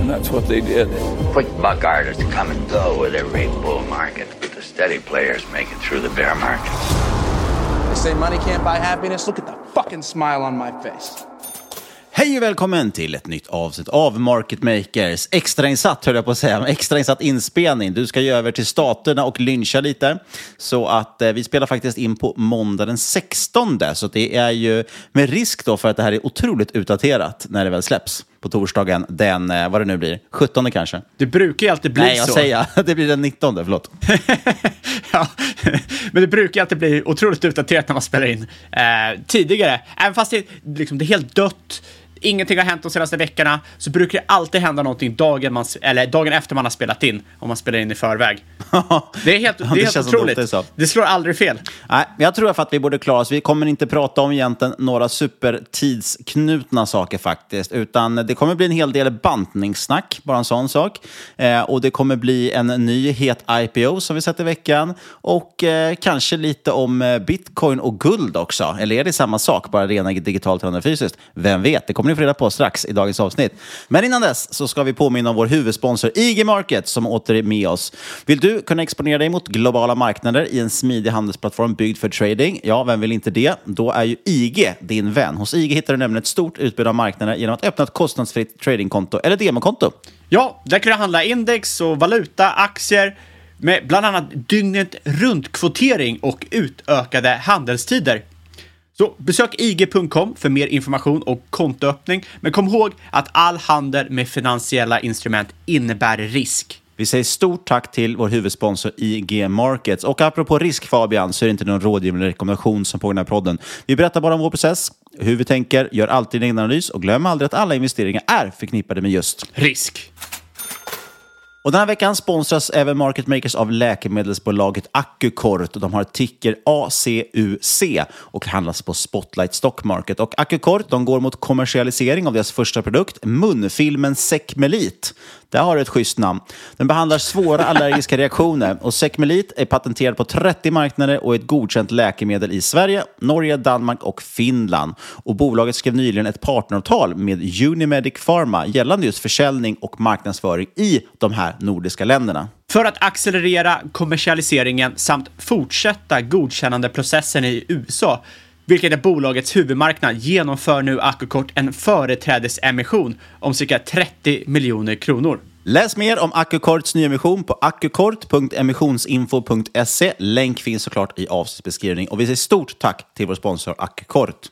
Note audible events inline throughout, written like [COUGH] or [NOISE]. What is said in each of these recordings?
And that's what they did. Quick buck artists come and go with every bull market, but the steady players make it through the bear market. They say money can't buy happiness. Look at the fucking smile on my face. Hej och välkommen till ett nytt avsnitt av Market Makers. Extrainsatt höll jag på att säga, extrainsatt inspelning. Du ska ju över till staterna och lyncha lite. Så att eh, vi spelar faktiskt in på måndag den 16. Så det är ju med risk då för att det här är otroligt utdaterat när det väl släpps på torsdagen den, eh, vad det nu blir, 17 kanske. Det brukar ju alltid bli Nej, jag så. säger [LAUGHS] det blir den 19, förlåt. [LAUGHS] ja, men det brukar alltid bli otroligt utdaterat när man spelar in eh, tidigare. Även fast det, liksom, det är helt dött, ingenting har hänt de senaste veckorna, så brukar det alltid hända någonting dagen, man, eller dagen efter man har spelat in, om man spelar in i förväg. [LAUGHS] det är helt, det är det helt som otroligt. det. Det slår aldrig fel. Nej, jag tror för att vi borde klara oss. Vi kommer inte prata om egentligen några supertidsknutna saker faktiskt, utan det kommer bli en hel del bantningssnack, bara en sån sak. Eh, och det kommer bli en ny het IPO som vi sett i veckan och eh, kanske lite om eh, bitcoin och guld också. Eller är det samma sak, bara rena digitalt och fysiskt? Vem vet? Det kommer ni få reda på strax i dagens avsnitt. Men innan dess så ska vi påminna om vår huvudsponsor IG Market som åter är med oss. Vill du kunna exponera dig mot globala marknader i en smidig handelsplattform byggd för trading? Ja, vem vill inte det? Då är ju IG din vän. Hos IG hittar du nämligen ett stort utbud av marknader genom att öppna ett kostnadsfritt tradingkonto eller demokonto. Ja, där kan du handla index och valuta, aktier med bland annat dygnet runt-kvotering och utökade handelstider. Så besök ig.com för mer information och kontoöppning. Men kom ihåg att all handel med finansiella instrument innebär risk. Vi säger stort tack till vår huvudsponsor IG Markets. Och apropå risk Fabian, så är det inte någon rådgivande rekommendation som på den här podden. Vi berättar bara om vår process, hur vi tänker, gör alltid en egen analys och glöm aldrig att alla investeringar är förknippade med just risk. Och den här veckan sponsras även Market Makers av läkemedelsbolaget Accukort. De har ticker ACUC och handlas på Spotlight Stock Market. Och Accukort de går mot kommersialisering av deras första produkt, munfilmen Secmelit. Där har du ett schysst namn. Den behandlar svåra allergiska reaktioner och Secmelit är patenterad på 30 marknader och är ett godkänt läkemedel i Sverige, Norge, Danmark och Finland. Och bolaget skrev nyligen ett partneravtal med Unimedic Pharma gällande just försäljning och marknadsföring i de här nordiska länderna. För att accelerera kommersialiseringen samt fortsätta godkännandeprocessen i USA, vilket är bolagets huvudmarknad, genomför nu Accukort en företrädesemission om cirka 30 miljoner kronor. Läs mer om Accukorts nyemission på accukort.emissionsinfo.se. Länk finns såklart i avsnittsbeskrivning Och vi säger stort tack till vår sponsor Accukort.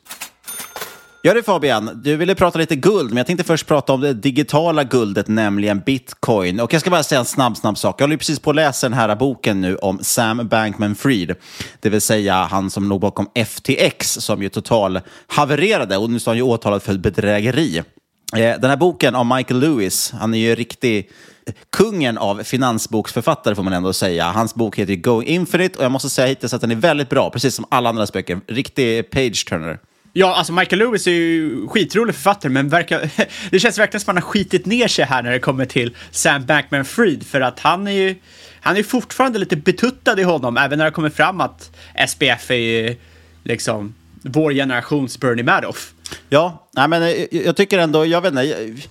Ja det Fabian, du ville prata lite guld, men jag tänkte först prata om det digitala guldet, nämligen bitcoin. Och jag ska bara säga en snabb, snabb sak. Jag håller precis på att läsa den här boken nu om Sam Bankman-Fried, det vill säga han som låg bakom FTX, som ju total havererade och nu står han ju åtalad för bedrägeri. Eh, den här boken av Michael Lewis, han är ju riktig eh, kungen av finansboksförfattare får man ändå säga. Hans bok heter Go Infinite och jag måste säga hittills att den är väldigt bra, precis som alla andras böcker. Riktig page-turner. Ja, alltså Michael Lewis är ju skitrolig författare, men verkar, [LAUGHS] det känns verkligen som att han har skitit ner sig här när det kommer till Sam Bankman-Fried, för att han är ju han är fortfarande lite betuttad i honom, även när det kommer fram att SPF är ju liksom vår generations Bernie Madoff. Ja, nej, men eh, jag, tycker ändå, jag vet inte, jag,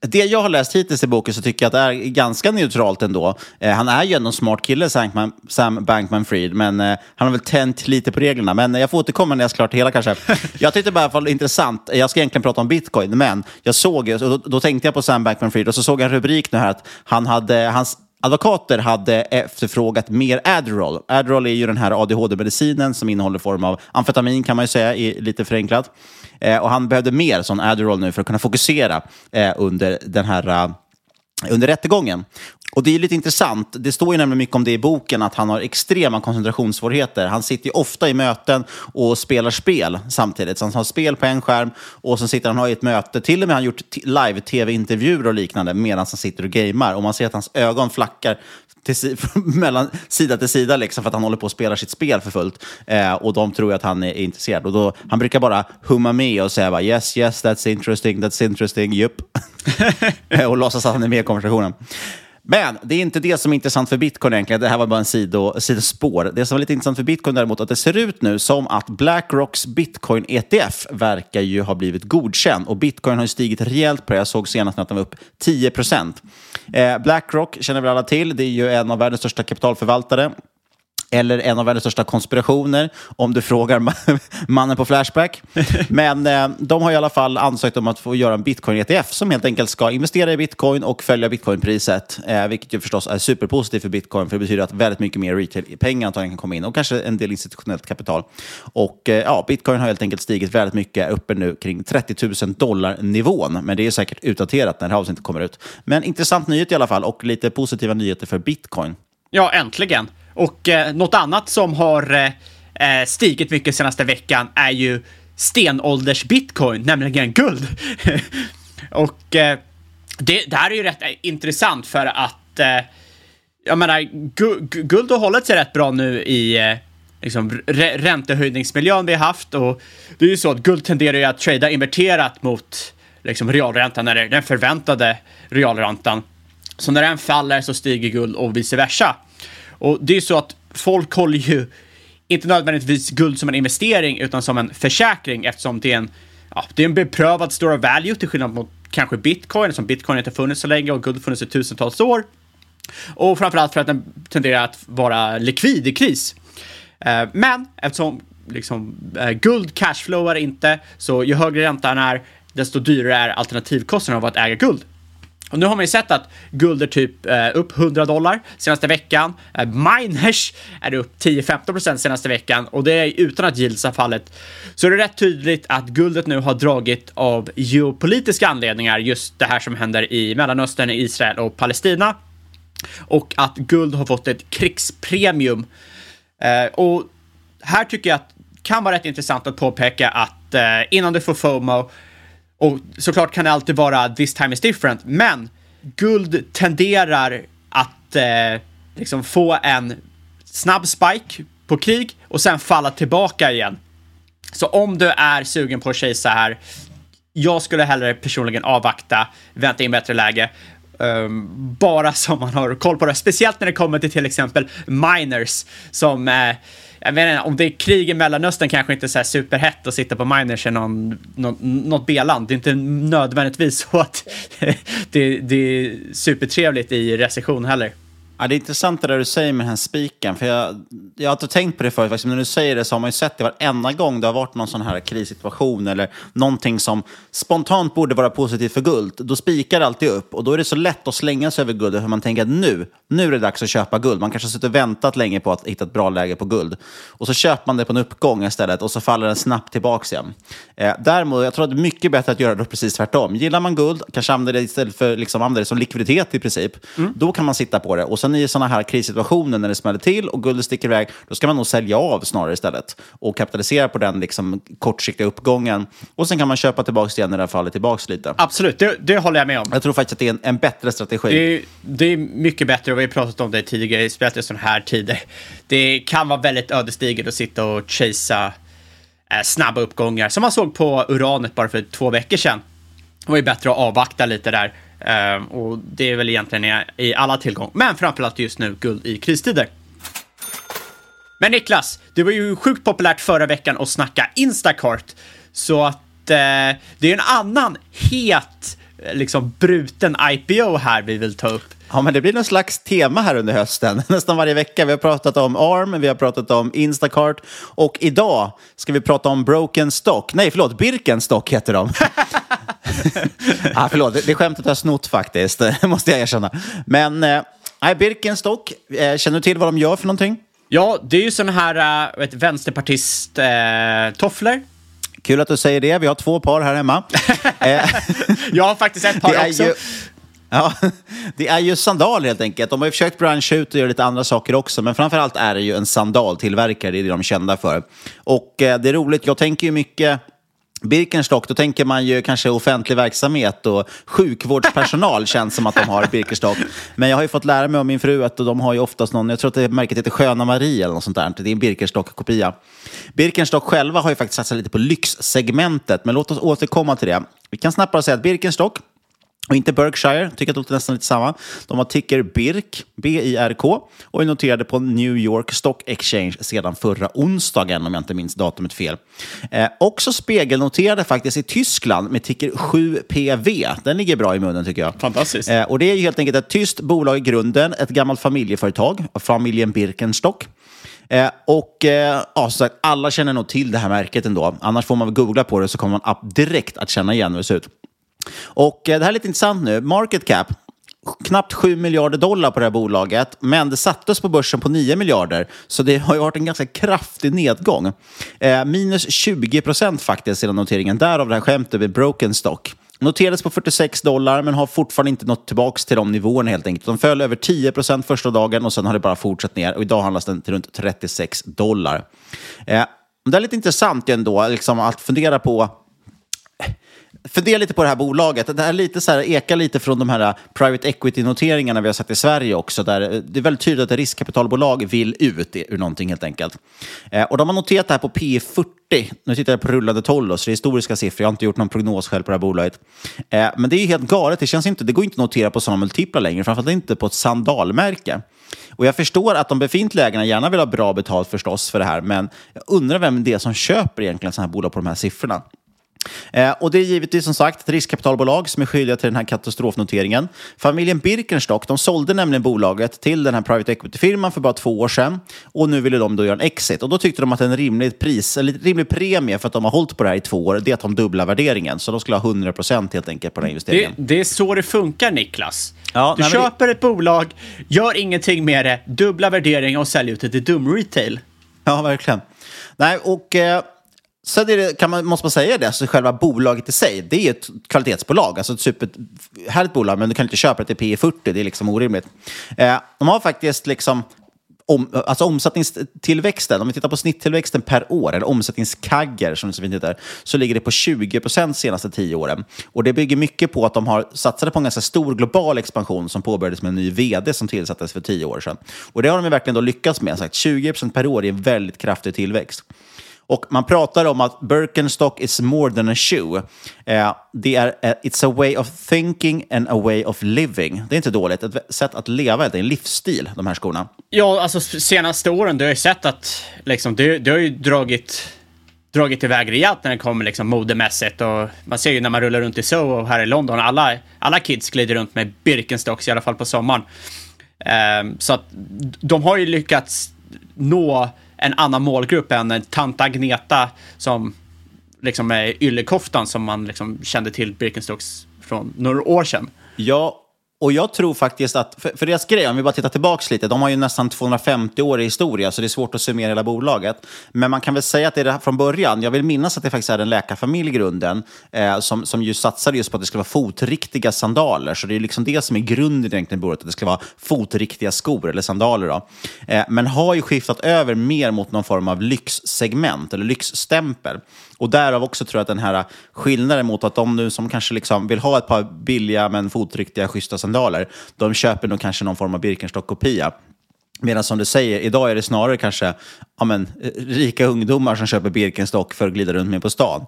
det jag har läst hittills i boken så tycker jag att det är ganska neutralt ändå. Eh, han är ju ändå en smart kille, Sam, Sam Bankman-Fried, men eh, han har väl tänt lite på reglerna. Men jag får återkomma när jag är klart hela kanske. [LAUGHS] jag tyckte bara att det intressant. Jag ska egentligen prata om bitcoin, men jag såg, och då, då tänkte jag på Sam Bankman-Fried och så såg jag en rubrik nu här att han hade, hans Advokater hade efterfrågat mer Adderall. Adderall är ju den här ADHD-medicinen som innehåller form av amfetamin kan man ju säga, i, lite förenklat. Eh, och han behövde mer sån Adderall nu för att kunna fokusera eh, under den här eh, under rättegången. Och det är lite intressant, det står ju nämligen mycket om det i boken, att han har extrema koncentrationssvårigheter. Han sitter ju ofta i möten och spelar spel samtidigt. Så han har spel på en skärm och så sitter han i ett möte. Till och med har han gjort live-tv-intervjuer och liknande medan han sitter och gamer. Och man ser att hans ögon flackar till, [LAUGHS] mellan sida till sida liksom, för att han håller på att spela sitt spel för fullt. Eh, och de tror att han är, är intresserad. Och då, han brukar bara humma med och säga bara, yes, yes, that's interesting, that's interesting, jupp. [LAUGHS] Eh, och låtsas att han är med i konversationen. Men det är inte det som är intressant för bitcoin egentligen. Det här var bara en sido, sidospår. Det som var lite intressant för bitcoin däremot, att det ser ut nu som att Blackrocks bitcoin ETF verkar ju ha blivit godkänd. Och bitcoin har ju stigit rejält på det. Jag såg senast att den var upp 10 procent. Eh, Blackrock känner vi alla till. Det är ju en av världens största kapitalförvaltare eller en av världens största konspirationer, om du frågar [LAUGHS] mannen på Flashback. [LAUGHS] Men eh, de har i alla fall ansökt om att få göra en bitcoin-ETF som helt enkelt ska investera i bitcoin och följa bitcoinpriset, eh, vilket ju förstås är superpositivt för bitcoin, för det betyder att väldigt mycket mer retail-pengar antagligen kan komma in och kanske en del institutionellt kapital. Och eh, ja, bitcoin har helt enkelt stigit väldigt mycket, uppe nu kring 30 000 dollar-nivån, men det är säkert utdaterat när det här avsnittet kommer ut. Men intressant nyhet i alla fall och lite positiva nyheter för bitcoin. Ja, äntligen. Och eh, något annat som har eh, eh, stigit mycket senaste veckan är ju stenålders bitcoin, nämligen guld. [LAUGHS] och eh, det, det här är ju rätt eh, intressant för att eh, jag menar, gu, guld har hållit sig rätt bra nu i eh, liksom, räntehöjningsmiljön vi har haft och det är ju så att guld tenderar ju att trada inverterat mot liksom, realräntan, eller den förväntade realräntan. Så när den faller så stiger guld och vice versa. Och det är så att folk håller ju inte nödvändigtvis guld som en investering utan som en försäkring eftersom det är en, ja, det är en beprövad store of value till skillnad mot kanske bitcoin som bitcoin inte funnits så länge och guld funnits i tusentals år. Och framförallt för att den tenderar att vara likvid i kris. Eh, men eftersom liksom, eh, guld cashflowar inte, så ju högre räntan är, desto dyrare är alternativkostnaden av att äga guld. Och nu har man ju sett att guld är typ eh, upp 100 dollar senaste veckan. Eh, miners är upp 10-15% senaste veckan och det är utan att yields har fallit. Så det är rätt tydligt att guldet nu har dragit av geopolitiska anledningar, just det här som händer i Mellanöstern, Israel och Palestina. Och att guld har fått ett krigspremium. Eh, och här tycker jag att det kan vara rätt intressant att påpeka att eh, innan du får FOMO och såklart kan det alltid vara this time is different, men guld tenderar att eh, liksom få en snabb spike på krig och sen falla tillbaka igen. Så om du är sugen på att chasa här, jag skulle hellre personligen avvakta, vänta in bättre läge. Um, bara som man har koll på det. Speciellt när det kommer till till exempel miners som eh, jag menar, om det är krig i Mellanöstern kanske inte är så här superhett att sitta på miners i någon, någon, något B-land. Det är inte nödvändigtvis så att [LAUGHS] det, det är supertrevligt i recession heller. Ja, det är intressant det där du säger med den här spiken. För jag, jag har inte tänkt på det förut, faktiskt, men när du säger det så har man ju sett det varenda gång det har varit någon sån här krissituation eller någonting som spontant borde vara positivt för guld. Då spikar det alltid upp och då är det så lätt att slänga sig över guldet för man tänker att nu, nu är det dags att köpa guld. Man kanske har suttit och väntat länge på att hitta ett bra läge på guld. Och så köper man det på en uppgång istället och så faller den snabbt tillbaka igen. Eh, däremot, jag tror att det är mycket bättre att göra det precis tvärtom. Gillar man guld, kanske använder det istället för liksom, använder det som likviditet i princip, då kan man sitta på det. Och sen i sådana här krissituationer när det smäller till och guldet sticker iväg, då ska man nog sälja av snarare istället och kapitalisera på den liksom, kortsiktiga uppgången. Och sen kan man köpa tillbaka igen när det fallit tillbaka lite. Absolut, det, det håller jag med om. Jag tror faktiskt att det är en, en bättre strategi. Det är, det är mycket bättre, och vi har pratat om det tidigare, speciellt i sådana här tider. Det kan vara väldigt ödesdigert att sitta och chasea eh, snabba uppgångar, som man såg på uranet bara för två veckor sedan. Det var ju bättre att avvakta lite där. Eh, och det är väl egentligen i, i alla tillgång, men framförallt just nu guld i kristider. Men Niklas, det var ju sjukt populärt förra veckan att snacka Instacart. Så att eh, det är en annan het, liksom bruten IPO här vi vill ta upp. Ja, men det blir någon slags tema här under hösten. [LAUGHS] Nästan varje vecka. Vi har pratat om ARM, vi har pratat om Instacart och idag ska vi prata om Broken Stock. Nej, förlåt, Birkenstock heter de. [LAUGHS] [LAUGHS] ah, förlåt, det, det skämtet har jag snott faktiskt, [LAUGHS] måste jag erkänna. Men eh, Birkenstock, eh, känner du till vad de gör för någonting? Ja, det är ju sådana här äh, vänsterpartist-tofflor. Äh, Kul att du säger det. Vi har två par här hemma. [LAUGHS] Eh, jag har faktiskt ett par också. Ju, ja, det är ju sandaler helt enkelt. De har ju försökt branscha ut och göra lite andra saker också, men framförallt är det ju en sandaltillverkare. Det är det de är kända för. Och eh, det är roligt. Jag tänker ju mycket Birkenstock, då tänker man ju kanske offentlig verksamhet och sjukvårdspersonal [LAUGHS] känns som att de har Birkenstock. Men jag har ju fått lära mig av min fru att de har ju oftast någon, jag tror att det märket heter Sköna Marie eller något sånt där. Det är en Birkenstock-kopia. Birkenstock själva har ju faktiskt satsat lite på lyxsegmentet, men låt oss återkomma till det. Vi kan snabbt bara säga att Birkenstock och inte Berkshire, tycker att det låter nästan lite samma. De har ticker BIRK, B-I-R-K, och är noterade på New York Stock Exchange sedan förra onsdagen, om jag inte minns datumet fel. Eh, också spegelnoterade faktiskt i Tyskland med ticker 7PV. Den ligger bra i munnen tycker jag. Fantastiskt. Eh, och det är ju helt enkelt ett tyst bolag i grunden, ett gammalt familjeföretag, familjen Birkenstock. Eh, och eh, ja, sagt, alla känner nog till det här märket ändå. Annars får man väl googla på det så kommer man direkt att känna igen hur det ser ut. Och eh, det här är lite intressant nu. Market cap, knappt 7 miljarder dollar på det här bolaget, men det sattes på börsen på 9 miljarder. Så det har ju varit en ganska kraftig nedgång. Eh, minus 20 procent faktiskt sedan noteringen. Därav det här skämtet med broken stock. Noterades på 46 dollar, men har fortfarande inte nått tillbaka till de nivåerna helt enkelt. De föll över 10 procent första dagen och sen har det bara fortsatt ner. Och idag handlas den till runt 36 dollar. Eh, det är lite intressant ändå liksom, att fundera på fundera lite på det här bolaget. Det här lite så här, ekar lite från de här äh, private equity-noteringarna vi har sett i Sverige också. Där äh, det är väldigt tydligt att riskkapitalbolag vill ut ur någonting helt enkelt. Eh, och de har noterat det här på P 40. Nu tittar jag på rullande 12, så det är historiska siffror. Jag har inte gjort någon prognos själv på det här bolaget. Eh, men det är ju helt galet. Det, känns inte, det går inte att notera på sådana multiplar längre, framförallt inte på ett sandalmärke. Och jag förstår att de befintliga ägarna gärna vill ha bra betalt förstås för det här, men jag undrar vem det är som köper egentligen sådana här bolag på de här siffrorna. Eh, och det är givetvis som sagt ett riskkapitalbolag som är skyldiga till den här katastrofnoteringen. Familjen Birkenstock de sålde nämligen bolaget till den här private equity-firman för bara två år sedan. Och nu ville de då göra en exit. Och då tyckte de att en rimlig pris, eller rimlig premie för att de har hållit på det här i två år, det är att de dubblar värderingen. Så de skulle ha 100 procent helt enkelt på den här investeringen. Det, det är så det funkar Niklas. Ja, du nej, köper det... ett bolag, gör ingenting med det, dubbla värdering och säljer ut det till dum-retail. Ja, verkligen. Nej, och... Eh... Så det, kan man, måste man säga det, alltså själva bolaget i sig, det är ett kvalitetsbolag. Alltså ett superhärligt bolag, men du kan inte köpa det till P40, det är liksom orimligt. Eh, de har faktiskt liksom om, alltså omsättningstillväxten, om vi tittar på snitttillväxten per år, eller omsättningskagger som det så fint heter, så ligger det på 20 procent senaste tio åren. Och det bygger mycket på att de har satsat på en ganska stor global expansion som påbörjades med en ny vd som tillsattes för tio år sedan. Och det har de verkligen då lyckats med. Sagt, 20 procent per år är en väldigt kraftig tillväxt. Och man pratar om att Birkenstock is more than a shoe. Eh, det är, eh, it's a way of thinking and a way of living. Det är inte dåligt. Ett sätt att leva, det är en livsstil, de här skorna. Ja, alltså senaste åren, du har ju sett att liksom, du, du har ju dragit dragit iväg rejält när det kommer liksom modemässigt. Och man ser ju när man rullar runt i Soho här i London, alla, alla kids glider runt med Birkenstocks, i alla fall på sommaren. Um, så att de har ju lyckats nå en annan målgrupp än tant Agneta som liksom är yllekoftan som man liksom kände till Birkenstocks från några år sedan. Ja, och jag tror faktiskt att, för, för deras grej, om vi bara tittar tillbaka lite, de har ju nästan 250 år i historia, så det är svårt att summera hela bolaget. Men man kan väl säga att det är det här från början. Jag vill minnas att det faktiskt är en läkarfamilj i grunden, eh, som, som ju satsade just på att det skulle vara fotriktiga sandaler. Så det är liksom det som är grunden egentligen i bolaget, att det ska vara fotriktiga skor, eller sandaler. Då. Eh, men har ju skiftat över mer mot någon form av lyxsegment, eller lyxstämpel. Och därav också tror jag att den här skillnaden mot att de nu som kanske liksom vill ha ett par billiga men fotriktiga, schyssta sandaler, de köper nog kanske någon form av Birkenstock-kopia. Medan som du säger, idag är det snarare kanske ja, men, rika ungdomar som köper Birkenstock för att glida runt med på stan.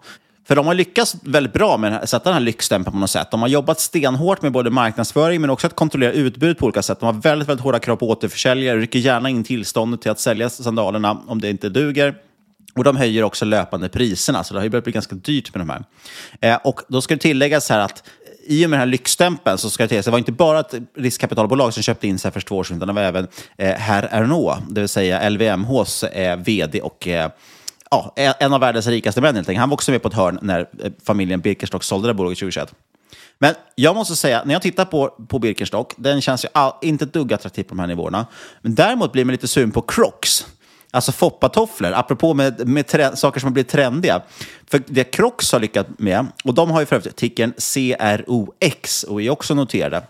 För de har lyckats väldigt bra med att sätta den här lyxstämpeln på något sätt. De har jobbat stenhårt med både marknadsföring men också att kontrollera utbud på olika sätt. De har väldigt, väldigt hårda krav på återförsäljare, rycker gärna in tillståndet till att sälja sandalerna om det inte duger. Och de höjer också löpande priserna, så det har ju börjat bli ganska dyrt med de här. Eh, och då ska det tilläggas här att i och med den här lyxstämpeln så ska det tilläggas, det var inte bara ett riskkapitalbolag som köpte in sig för två år sedan, utan det var även eh, Herr Ernaux, det vill säga LVMHs eh, vd och eh, ja, en av världens rikaste män helt enkelt. Han var också med på ett hörn när eh, familjen Birkenstock sålde det bolaget 2021. Men jag måste säga, när jag tittar på, på Birkenstock, den känns ju all, inte ett dugg attraktiv på de här nivåerna. Men däremot blir man lite sugen på Crocs. Alltså foppatofflor, apropå med, med saker som har blivit trendiga. För det Crocs har lyckats med, och de har ju för övrigt tickern CROX och är också noterade.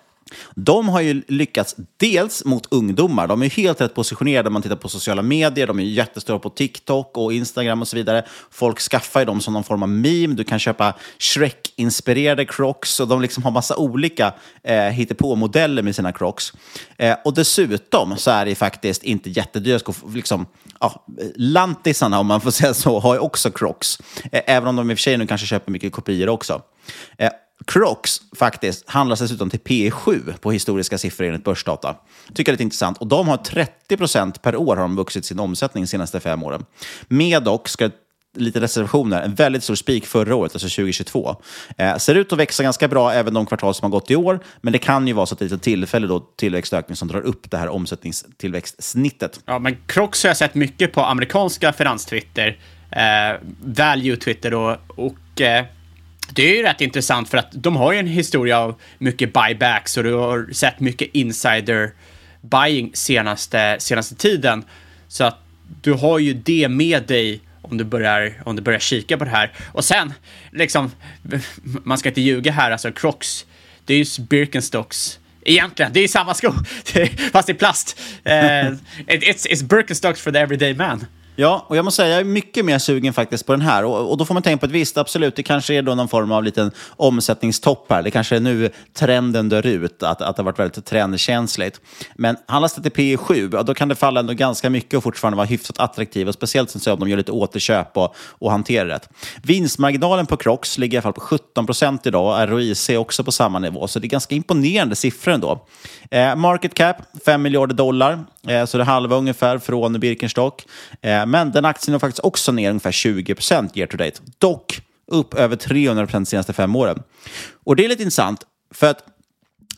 De har ju lyckats dels mot ungdomar. De är helt rätt positionerade om man tittar på sociala medier. De är jättestora på TikTok och Instagram och så vidare. Folk skaffar ju dem som någon form av meme. Du kan köpa Shrek-inspirerade Crocs och de liksom har massa olika eh, hittepå-modeller med sina Crocs. Eh, och dessutom så är det faktiskt inte jättedyra skor. Liksom, ja, lantisarna, om man får säga så, har ju också Crocs. Eh, även om de i och för sig nu kanske köper mycket kopior också. Eh, Crocs faktiskt handlas dessutom till P7 på historiska siffror enligt börsdata. Tycker jag är lite intressant. Och de har 30 procent per år har de vuxit sin omsättning de senaste fem åren. Med dock, ska lite reservationer, en väldigt stor spik förra året, alltså 2022. Eh, ser ut att växa ganska bra även de kvartal som har gått i år, men det kan ju vara så att det är en tillfällig då tillväxtökning som drar upp det här omsättningstillväxtsnittet. Ja, men Crocs har jag sett mycket på amerikanska finanstwitter, eh, value-twitter och, och eh det är ju rätt intressant för att de har ju en historia av mycket buybacks och du har sett mycket insider buying senaste, senaste tiden. Så att du har ju det med dig om du börjar, om du börjar kika på det här. Och sen, liksom, [LAUGHS] man ska inte ljuga här, alltså Crocs, det är ju Birkenstocks. Egentligen, det är samma sko, [LAUGHS] fast i plast. [LAUGHS] Uh, it's, it's Birkenstocks for the everyday man. Ja, och jag måste säga, jag är mycket mer sugen faktiskt på den här. Och, och då får man tänka på att visst, absolut, det kanske är då någon form av liten omsättningstopp här. Det kanske är nu trenden dör ut, att, att det har varit väldigt trendkänsligt. Men handlas det till P7, ja, då kan det falla ändå ganska mycket och fortfarande vara hyfsat attraktiv. Och speciellt om de gör lite återköp och, och hanterar det. Vinstmarginalen på Crocs ligger i alla fall på 17 procent idag. ROIC är också på samma nivå, så det är ganska imponerande siffror ändå. Eh, market cap, 5 miljarder dollar. Eh, så det är halva ungefär från Birkenstock. Eh, Eh, men den aktien är faktiskt också ner ungefär 20 year to date. Dock upp över 300 procent de senaste fem åren. Och det är lite intressant, för att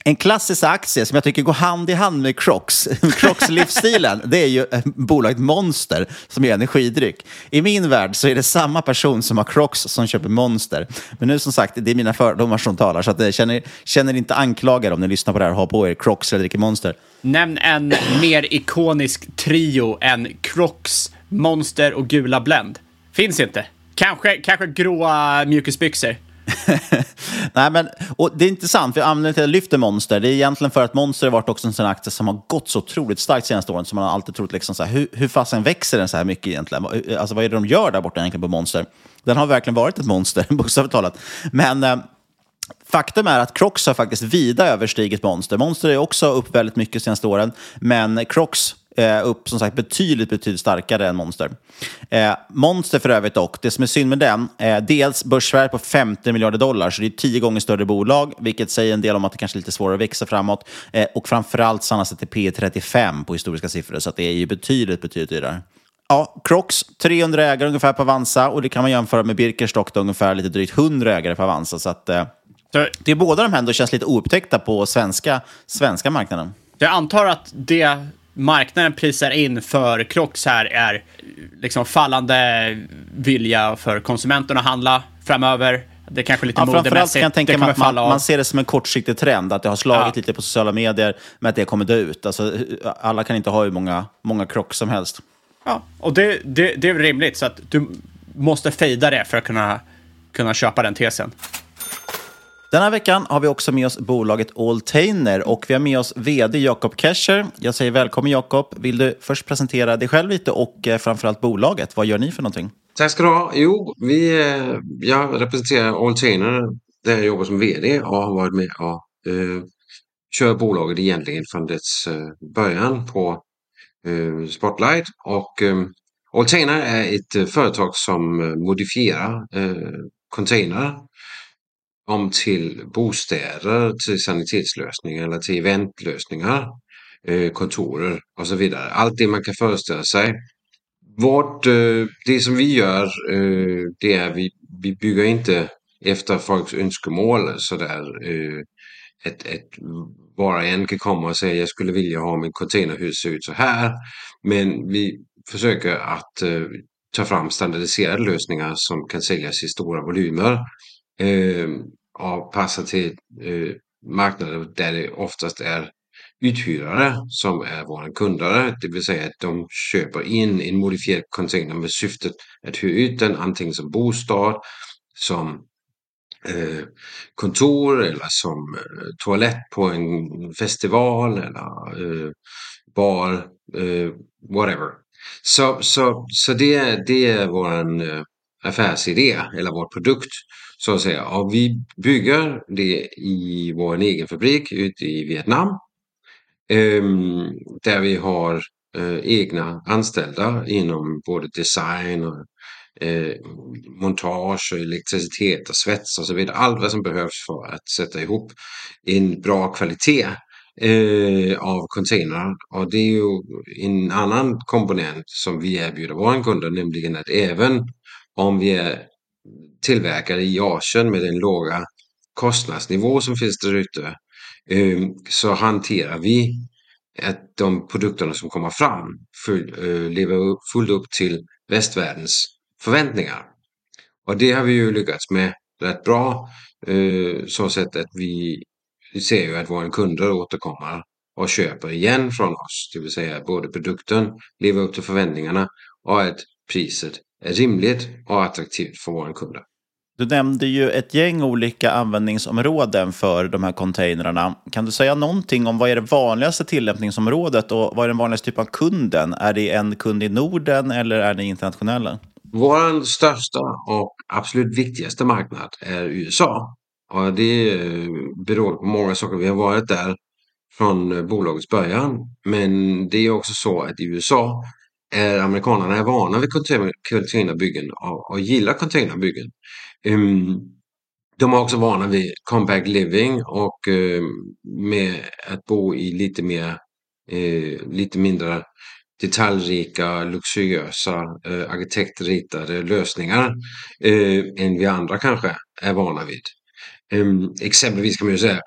en klassisk aktie som jag tycker går hand i hand med Crocs, [LAUGHS] Crocs-livsstilen, det är ju eh, bolaget Monster som gör energidryck. I min värld så är det samma person som har Crocs som köper Monster. Men nu som sagt, det är mina fördomar som talar, så att, eh, känner, känner inte anklagade om ni lyssnar på det här och har på er Crocs eller dricker Monster. Nämn en mer ikonisk trio än Crocs, Monster och Gula Blend. Finns inte. Kanske, kanske gråa äh, mjukisbyxor. [LAUGHS] Nej, men, och det är intressant, för anledningen till att jag lyfter Monster, det är egentligen för att Monster har varit också en sån aktie som har gått så otroligt starkt senaste åren, som man har alltid trott liksom så här, hur, hur fasen växer den så här mycket egentligen? Eh, alltså vad är det de gör där borta egentligen på Monster? Den har verkligen varit ett monster, [LAUGHS] bokstavligt talat. Men eh, Faktum är att Crocs har faktiskt vida överstigit Monster. Monster är också upp väldigt mycket de senaste åren, men Crocs eh, upp som sagt betydligt, betydligt starkare än Monster. Eh, Monster för övrigt dock, det som är synd med den, eh, dels börsvärde på 50 miljarder dollar, så det är tio gånger större bolag, vilket säger en del om att det kanske är lite svårare att växa framåt. Eh, och framförallt stannas det till P 35 på historiska siffror, så det är ju betydligt, betydligt dyrare. Ja, Crocs, 300 ägare ungefär på Avanza och det kan man jämföra med Birkenstock, ungefär lite drygt 100 ägare på Avanza. Så att, eh, det är båda de här ändå känns lite oupptäckta på svenska, svenska marknaden. Jag antar att det marknaden prisar in för Crocs här är liksom fallande vilja för konsumenterna att handla framöver. Det är kanske lite ja, modemässigt. Kan jag tänka mig att man, man, ser det som en kortsiktig trend, att det har slagit ja. lite på sociala medier, men att det kommer dö ut. Alltså, alla kan inte ha hur många, många Crocs som helst. Ja, och det, det, det är rimligt, så att du måste fejda det för att kunna, kunna köpa den tesen. Den här veckan har vi också med oss bolaget Alltainer och vi har med oss vd Jakob Kescher. Jag säger välkommen Jakob. Vill du först presentera dig själv lite och eh, framförallt bolaget? Vad gör ni för någonting? Tack ska du ha. Jo, vi, eh, jag representerar Alltainer där jag jobbar som vd och har varit med och uh, kör bolaget egentligen från dess början på uh, Spotlight. Och um, Alltainer är ett företag som modifierar containrar om till bostäder, till sanitetslösningar eller till eventlösningar, eh, kontorer och så vidare. Allt det man kan föreställa sig. Vårt, eh, det som vi gör, eh, det är vi, vi bygger inte efter folks önskemål sådär. Ett, ett, var och en kan komma och säga jag skulle vilja ha min containerhus se ut så här. Men vi försöker att ta fram standardiserade lösningar som kan säljas i stora volymer eh, avpassat till eh, marknader där det oftast är uthyrare som är våra kunder. Det vill säga att de köper in en modifierad container med syftet att hyra ut den antingen som bostad, som eh, kontor eller som eh, toalett på en festival eller eh, bar, eh, whatever. Så, så, så det, det är vår eh, affärsidé eller vår produkt så att säga. Ja, vi bygger det i vår egen fabrik ute i Vietnam. Ehm, där vi har eh, egna anställda inom både design och eh, montage och elektricitet och svets och så vidare. Allt vad som behövs för att sätta ihop en bra kvalitet eh, av containrar. Och det är ju en annan komponent som vi erbjuder våra kunder, nämligen att även om vi är tillverkade i Asien med den låga kostnadsnivå som finns där ute eh, så hanterar vi att de produkterna som kommer fram eh, lever fullt upp till västvärldens förväntningar. Och det har vi ju lyckats med rätt bra. Eh, så sätt att vi, ser ju att våra kunder återkommer och köper igen från oss. Det vill säga både produkten lever upp till förväntningarna och att priset rimligt och attraktivt för våra kunder. Du nämnde ju ett gäng olika användningsområden för de här containrarna. Kan du säga någonting om vad är det vanligaste tillämpningsområdet och vad är den vanligaste typen av kunden? Är det en kund i Norden eller är det internationella? Vår största och absolut viktigaste marknad är USA. Och det beror på många saker. Vi har varit där från bolagets början. Men det är också så att i USA är amerikanerna är vana vid containerbyggen och, och gillar containerbyggen. Um, ehm, de är också vana vid compact living och um, med att bo i lite mer, uh, lite mindre detaljrika, luxuösa, uh, eh, arkitektritade lösningar uh, än vi andra kanske är vana vid. Um, exempelvis kan man ju säga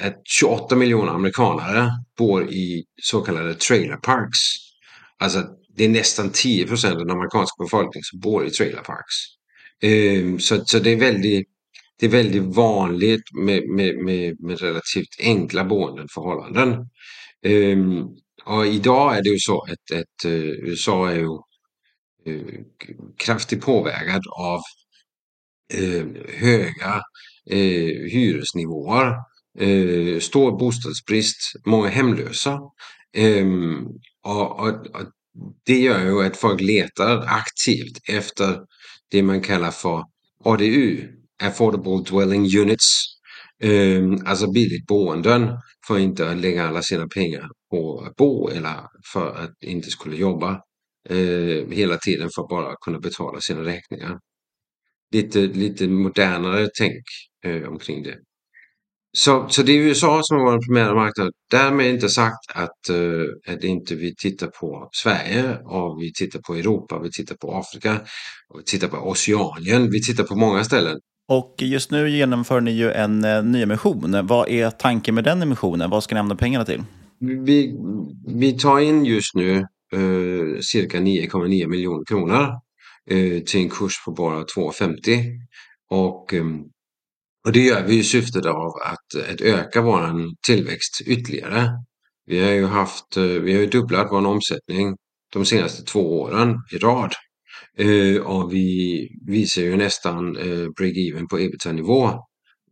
att 28 miljoner amerikanare bor i så kallade trailer parks. Alltså det är nästan 10 procent av den amerikanska befolkningen som bor i trailer parks. Um, så, så det är väldigt det är väldigt vanligt med, med, med, med relativt enkla boendeförhållanden. Um, ehm, och idag är det ju så att, att uh, USA är ju uh, kraftigt påverkad av uh, höga hyresnivåer, stor bostadsbrist, många hemlösa. Um, och, och, och, det gör ju att folk letar aktivt efter det man kallar för ADU, Affordable Dwelling Units, um, alltså billigt boenden för inte att lägga alla sina pengar på att bo eller för att inte skulle jobba uh, hela tiden för att bara kunna betala sina räkningar. Lite, lite modernare tänk uh, omkring det. Så, så det är USA som har varit primära marknad. Därmed inte sagt att, uh, att inte vi tittar på Sverige och vi tittar på Europa, vi tittar på Afrika, och vi tittar på Oceanien, vi tittar på många ställen. Och just nu genomför ni ju en uh, nyemission. Vad är tanken med den emissionen? Vad ska ni använda pengarna till? Vi, vi tar in just nu uh, cirka 9,9 miljoner kronor till en kurs på bara 2,50. Och um, och det gör vi i syftet av att, eh, att öka vår tillväxt ytterligare. Vi har ju haft, eh, vi har ju dubblat vår omsättning de senaste två åren i rad. Eh, och vi visar ju nästan break-even på ebitda-nivå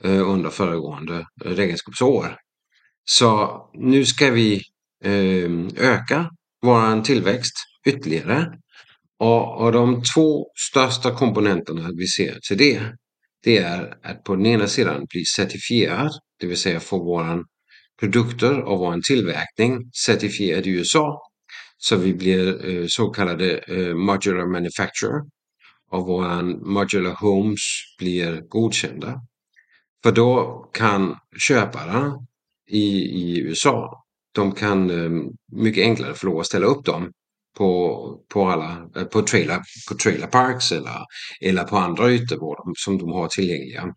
under föregående räkenskapsår. Så nu ska vi ehm, öka vår tillväxt ytterligare. Och, och de två största komponenterna vi ser till det det är att på den ena sidan bli certifierad, det vill säga få våra produkter och vår tillverkning certifierad i USA. Så vi blir eh, så kallade eh, modular manufacturer och våra modular homes blir godkända. För då kan köpare i, i USA, de kan eh, mycket enklare få lov att ställa upp dem på, på, alla, eh, på, trailer, på trailer parks eller, eller på andra ytor som de har tillgängliga.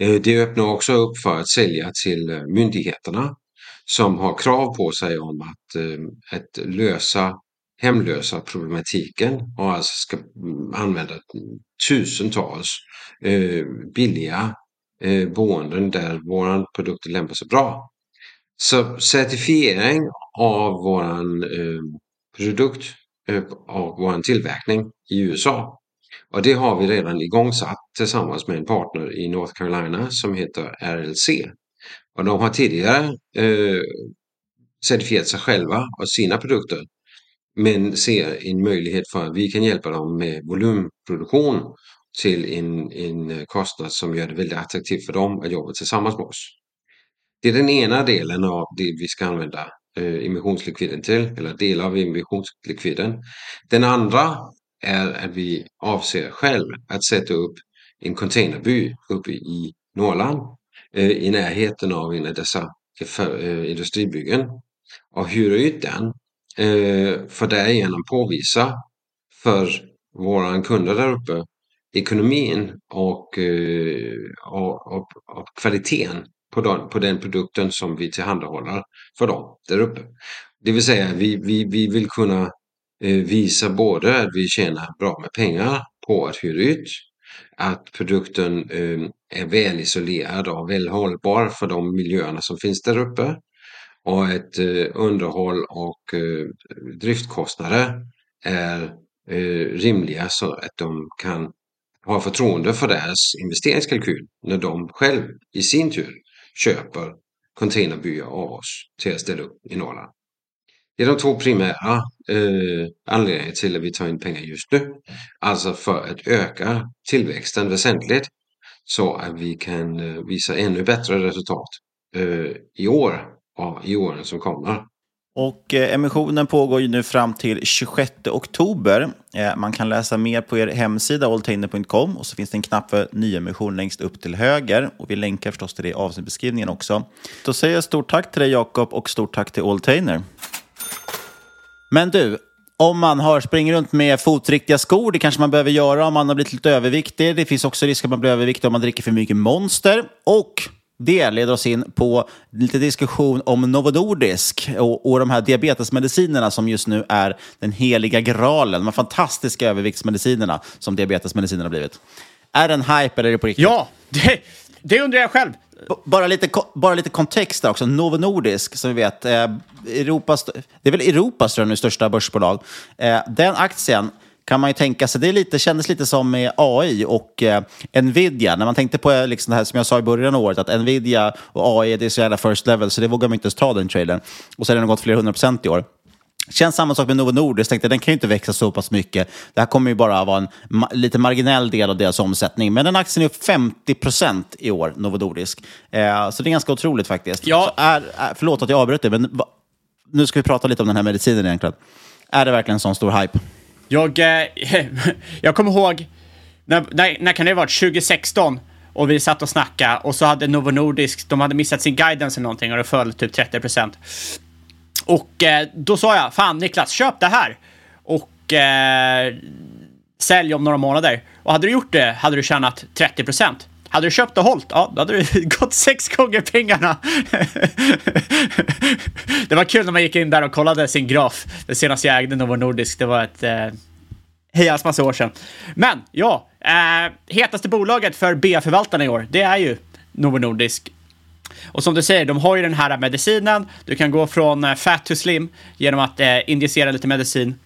Eh, det öppnar också upp för att sälja till eh, myndigheterna som har krav på sig om att, att lösa hemlösa problematiken och alltså ska mm, använda tusentals billiga boenden där våran produkt lämpar sig bra. Så certifiering av våran produkt eh, av vår tillverkning i USA. Och det har vi redan igångsatt tillsammans med en partner i North Carolina som heter RLC. Och de har tidigare eh, certifierat sig själva och sina produkter men ser en möjlighet för att vi kan hjälpa dem med volymproduktion till en, en kostnad som gör det väldigt attraktivt för dem att jobba tillsammans med oss. Det är den ena delen av det vi ska använda Eh, emissionslikviden till, eller delar av emissionslikviden. Den andra är att vi avser själv att sätta upp en containerby uppe i Norrland eh, i närheten av en av dessa eh, industribyggen och hyra ut den eh, för därigenom påvisa för våra kunder där uppe ekonomin och, eh, och, och, och kvaliteten på den, på den produkten som vi tillhandahåller för dem där uppe. Det vill säga vi, vi, vi vill kunna eh, visa både att vi tjänar bra med pengar på att hyra ut, att produkten eh, är väl isolerad och väl hållbar för de miljöerna som finns där uppe och att eh, underhåll och driftkostnader är rimliga så att de kan ha förtroende för deras investeringskalkyl när de själv i sin tur köper containerbyar av oss till att ställa upp i Norrland. Det är de två primära eh, anledningarna till att vi tar in pengar just nu. Alltså för att öka tillväxten väsentligt så att vi kan eh, visa ännu bättre resultat eh, i år och i åren som kommer. Och eh, emissionen pågår ju nu fram till 26 oktober. Eh, man kan läsa mer på er hemsida alltainer.com och så finns det en knapp för nyemission längst upp till höger. Och vi länkar förstås till det i avsnittbeskrivningen också. Då säger jag stort tack till dig Jakob och stort tack till Alltainer. Men du, om man har springer runt med fotriktiga skor, det kanske man behöver göra om man har blivit lite överviktig. Det finns också risk att man blir överviktig om man dricker för mycket Monster. Och det leder oss in på lite diskussion om Novo Nordisk och, och de här diabetesmedicinerna som just nu är den heliga graalen. De här fantastiska överviktsmedicinerna som diabetesmediciner har blivit. Är det en hype eller är det på riktigt? Ja, det, det undrar jag själv. Bara lite, bara lite kontext där också. Novo Nordisk, som vi vet, eh, Europas, det är väl Europas nu, största börsbolag. Eh, den aktien kan man ju tänka sig. Det lite, kändes lite som med AI och eh, Nvidia. När man tänkte på eh, liksom det här som jag sa i början av året, att Nvidia och AI det är så jävla first level, så det vågar man inte ens ta den trailern. Och så har den gått flera hundra procent i år. Känns samma sak med Novo Nordisk. Tänkte, den kan ju inte växa så pass mycket. Det här kommer ju bara vara en ma lite marginell del av deras omsättning. Men den aktien är upp 50 procent i år, Novo Nordisk. Eh, så det är ganska otroligt faktiskt. Ja. Så är, är, förlåt att jag avbröt det, men va, nu ska vi prata lite om den här medicinen egentligen. Är det verkligen en sån stor hype? Jag, eh, [LAUGHS] jag kommer ihåg, när, när, när kan det ha varit? 2016? Och vi satt och snackade och så hade Novo Nordisk, de hade missat sin guidance eller någonting och det föll typ 30 procent. Och eh, då sa jag, fan Niklas, köp det här! Och eh, sälj om några månader. Och hade du gjort det hade du tjänat 30 procent. Hade du köpt och hållt, ja, då hade du [LAUGHS] gått sex gånger pengarna. det var kul när man gick in där och kollade sin graf. Det senaste jag ägde Novo Nordisk, det var ett eh, hejans massa år sedan. Men ja, eh, hetaste bolaget för B-förvaltarna i år, det är ju Novo Nordisk. Och som du säger, de har ju den här medicinen. Du kan gå från eh, fat to slim genom att eh, injicera lite medicin.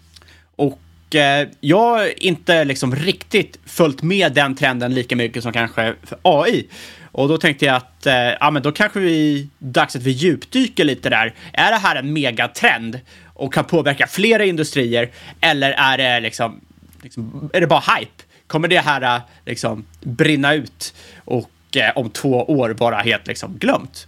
Eh, jag har inte liksom riktigt följt med den trenden lika mycket som kanske för AI. Och då tänkte jag att eh, ja, men då kanske vi dags att vi djupdyker lite där. Är det här en megatrend och kan påverka flera industrier? Eller är det liksom, liksom är det bara hype? Kommer det här eh, liksom brinna ut och eh, om två år vara helt liksom glömt?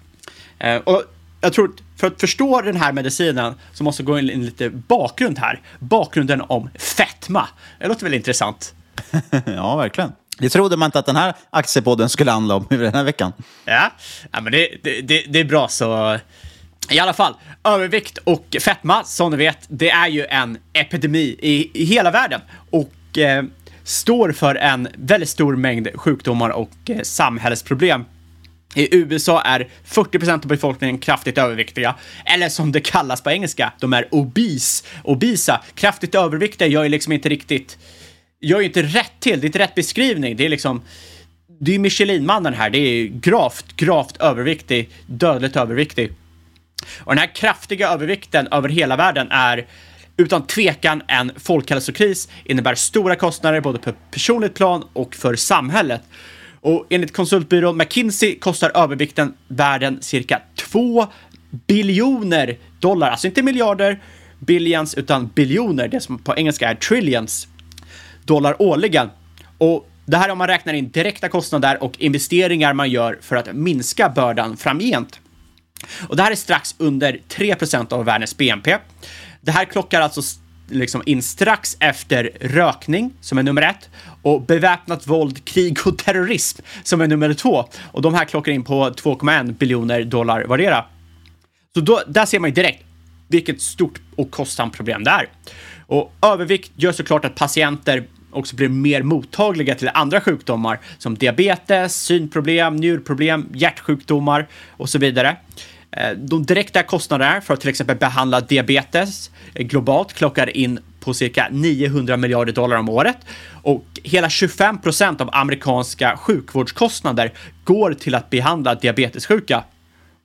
Eh, och jag tror att för att förstå den här medicinen så måste jag gå in lite bakgrund här. Bakgrunden om fetma. Det låter väl intressant? [LAUGHS] ja, verkligen. Det trodde man inte att den här aktiepodden skulle handla om den här veckan. Ja, ja men det, det, det, det är bra så. I alla fall, övervikt och fetma, som ni vet, det är ju en epidemi i, i hela världen och eh, står för en väldigt stor mängd sjukdomar och eh, samhällsproblem. I USA är 40% av befolkningen kraftigt överviktiga, eller som det kallas på engelska, de är obese, obisa. Kraftigt överviktiga gör ju liksom inte riktigt, gör ju inte rätt till, det är inte rätt beskrivning, det är liksom det är Michelinmannen här, det är gravt, gravt överviktig, dödligt överviktig. Och den här kraftiga övervikten över hela världen är utan tvekan en folkhälsokris, innebär stora kostnader både på personligt plan och för samhället. Och enligt konsultbyrån McKinsey kostar övervikten världen cirka 2 biljoner dollar, alltså inte miljarder, billions, utan biljoner, det som på engelska är trillions dollar årligen. Och det här är om man räknar in direkta kostnader och investeringar man gör för att minska bördan framgent. Och det här är strax under 3% av världens BNP. Det här klockar alltså liksom in strax efter rökning, som är nummer ett, och beväpnat våld, krig och terrorism, som är nummer två. Och de här klockar in på 2,1 biljoner dollar vardera. Så då, där ser man ju direkt vilket stort och kostsamt problem det är. Och övervikt gör såklart att patienter också blir mer mottagliga till andra sjukdomar som diabetes, synproblem, njurproblem, hjärtsjukdomar och så vidare. Eh, de direkta kostnaderna för att till exempel behandla diabetes eh, globalt klockar in på cirka 900 miljarder dollar om året och hela 25 procent av amerikanska sjukvårdskostnader går till att behandla diabetessjuka.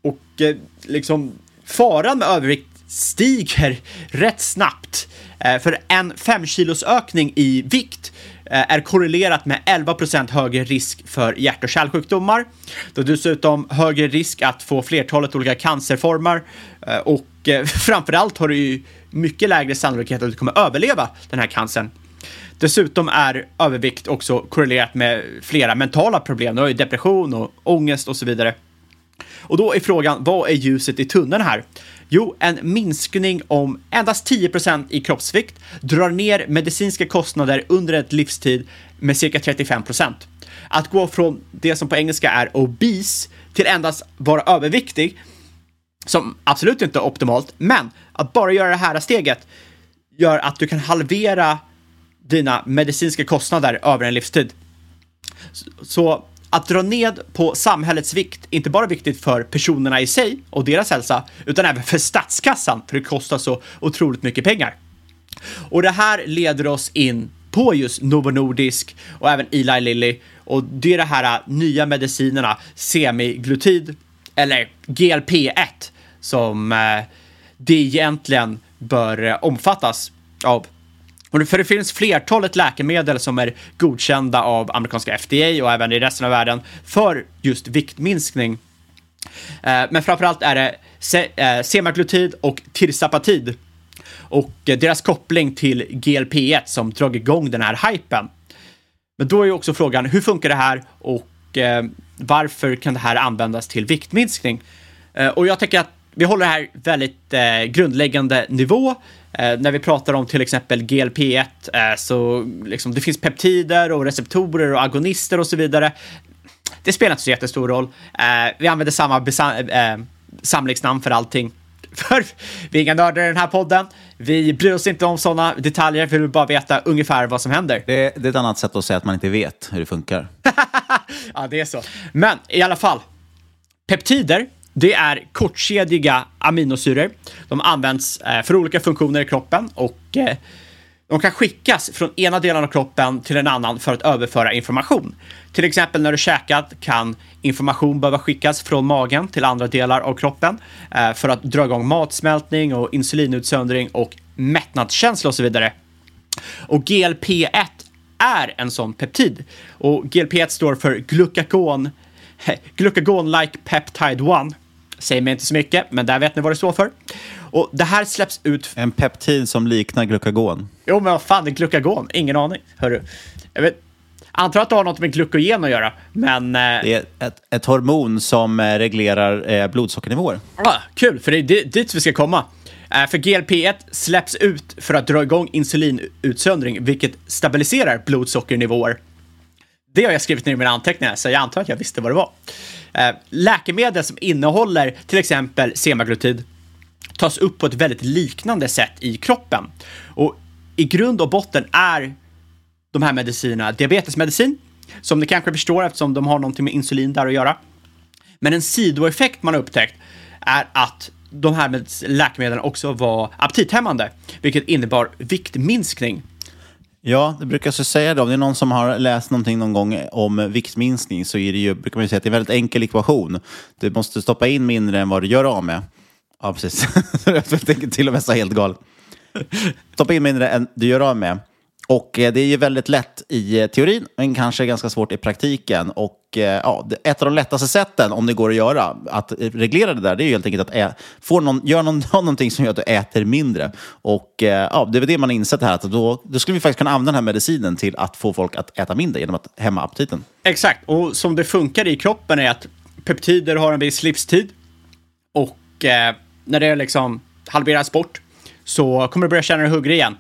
Och eh, liksom faran med övervikt stiger rätt snabbt. Eh, för en 5 kilos ökning i vikt eh, är korrelerat med 11 procent högre risk för hjärt och kärlsjukdomar. Det är dessutom högre risk att få flertalet olika cancerformer eh, och [LAUGHS] framförallt har du ju mycket lägre sannolikhet att du kommer överleva den här cancern. Dessutom är övervikt också korrelerat med flera mentala problem. Du har ju depression och ångest och så vidare. Och då är frågan, vad är ljuset i tunneln här? Jo, en minskning om endast 10 procent i kroppsvikt drar ner medicinska kostnader under ett livstid med cirka 35 procent. Att gå från det som på engelska är obese till endast vara överviktig, som absolut inte är optimalt, men att bara göra det här steget gör att du kan halvera dina medicinska kostnader över en livstid. Så att dra ned på samhällets vikt är inte bara viktigt för personerna i sig och deras hälsa, utan även för statskassan, för det kostar så otroligt mycket pengar. Och det här leder oss in på just Novo Nordisk och även Eli Lilly och det är de här äh, nya medicinerna semiglutid eller GLP-1 som äh, det egentligen bör äh, omfattas av. För det finns flertalet läkemedel som är godkända av amerikanska FDA och även i resten av världen för just viktminskning. Eh, men framförallt är det eh, semaglutid och tirsapatid. och eh, deras koppling till GLP-1 som dragit igång den här hypen. Men då är ju också frågan, hur funkar det här och eh, varför kan det här användas till viktminskning? Eh, och jag tänker att vi håller det här väldigt eh, grundläggande nivå. Eh, när vi pratar om till exempel GLP-1 eh, så liksom, det finns peptider och receptorer och agonister och så vidare. Det spelar inte så jättestor roll. Eh, vi använder samma eh, samlingsnamn för allting. [LAUGHS] För vi är inga nördar i den här podden. Vi bryr oss inte om sådana detaljer, vi vill bara veta ungefär vad som händer. Det, det är ett annat sätt att säga att man inte vet hur det funkar. [LAUGHS] ja, det är så. Men i alla fall, peptider, det är kortkedjiga aminosyror. De används eh, för olika funktioner i kroppen och eh, de kan skickas från ena delen av kroppen till en annan för att överföra information. Till exempel när du käkat kan information behöva skickas från magen till andra delar av kroppen eh, för att dra igång matsmältning och insulinutsöndring och mättnadskänsla och så vidare. Och GLP-1 är en sån peptid. Och GLP-1 står för glukagon, [LAUGHS] glukagon-like peptide 1. Säger mig inte så mycket, men där vet ni vad det står för. Och det här släpps ut... En peptid som liknar glukagon. Jo, men vad fan är glukagon? Ingen aning. Hörru. Jag vet, antar att det har något med glukogen att göra, men... Eh... Det är ett, ett hormon som eh, reglerar eh, blodsockernivåer. Ah, kul, för det är dit vi ska komma. Eh, för GLP-1 släpps ut för att dra igång insulinutsöndring, vilket stabiliserar blodsockernivåer. Det har jag skrivit ner i mina anteckningar, så jag antar att jag visste vad det var. Eh, läkemedel som innehåller till exempel semaglutid tas upp på ett väldigt liknande sätt i kroppen. Och i grund och botten är de här medicinerna diabetesmedicin, som ni kanske förstår eftersom de har någonting med insulin där att göra. Men en sidoeffekt man har upptäckt är att de här läkemedlen också var aptithämmande, vilket innebar viktminskning. Ja, det brukar jag säga det. Om det är någon som har läst någonting någon gång om viktminskning så är det ju, brukar man ju säga att det är en väldigt enkel ekvation. Du måste stoppa in mindre än vad du gör av med. Ja, precis. [LAUGHS] jag tänker till och med så helt galet. Stoppa in mindre än du gör av med. Och eh, det är ju väldigt lätt i eh, teorin, men kanske ganska svårt i praktiken. Och eh, ja, ett av de lättaste sätten, om det går att göra, att reglera det där, det är ju helt enkelt att ä, få någon, göra någon, [LAUGHS] någonting som gör att du äter mindre. Och ja, det är väl det man har insett här, att då, då skulle vi faktiskt kunna använda den här medicinen till att få folk att äta mindre genom att hämma aptiten. Exakt, och som det funkar i kroppen är att peptider har en viss livstid. Och eh, när det liksom halveras bort så kommer du börja känna dig hungrig igen.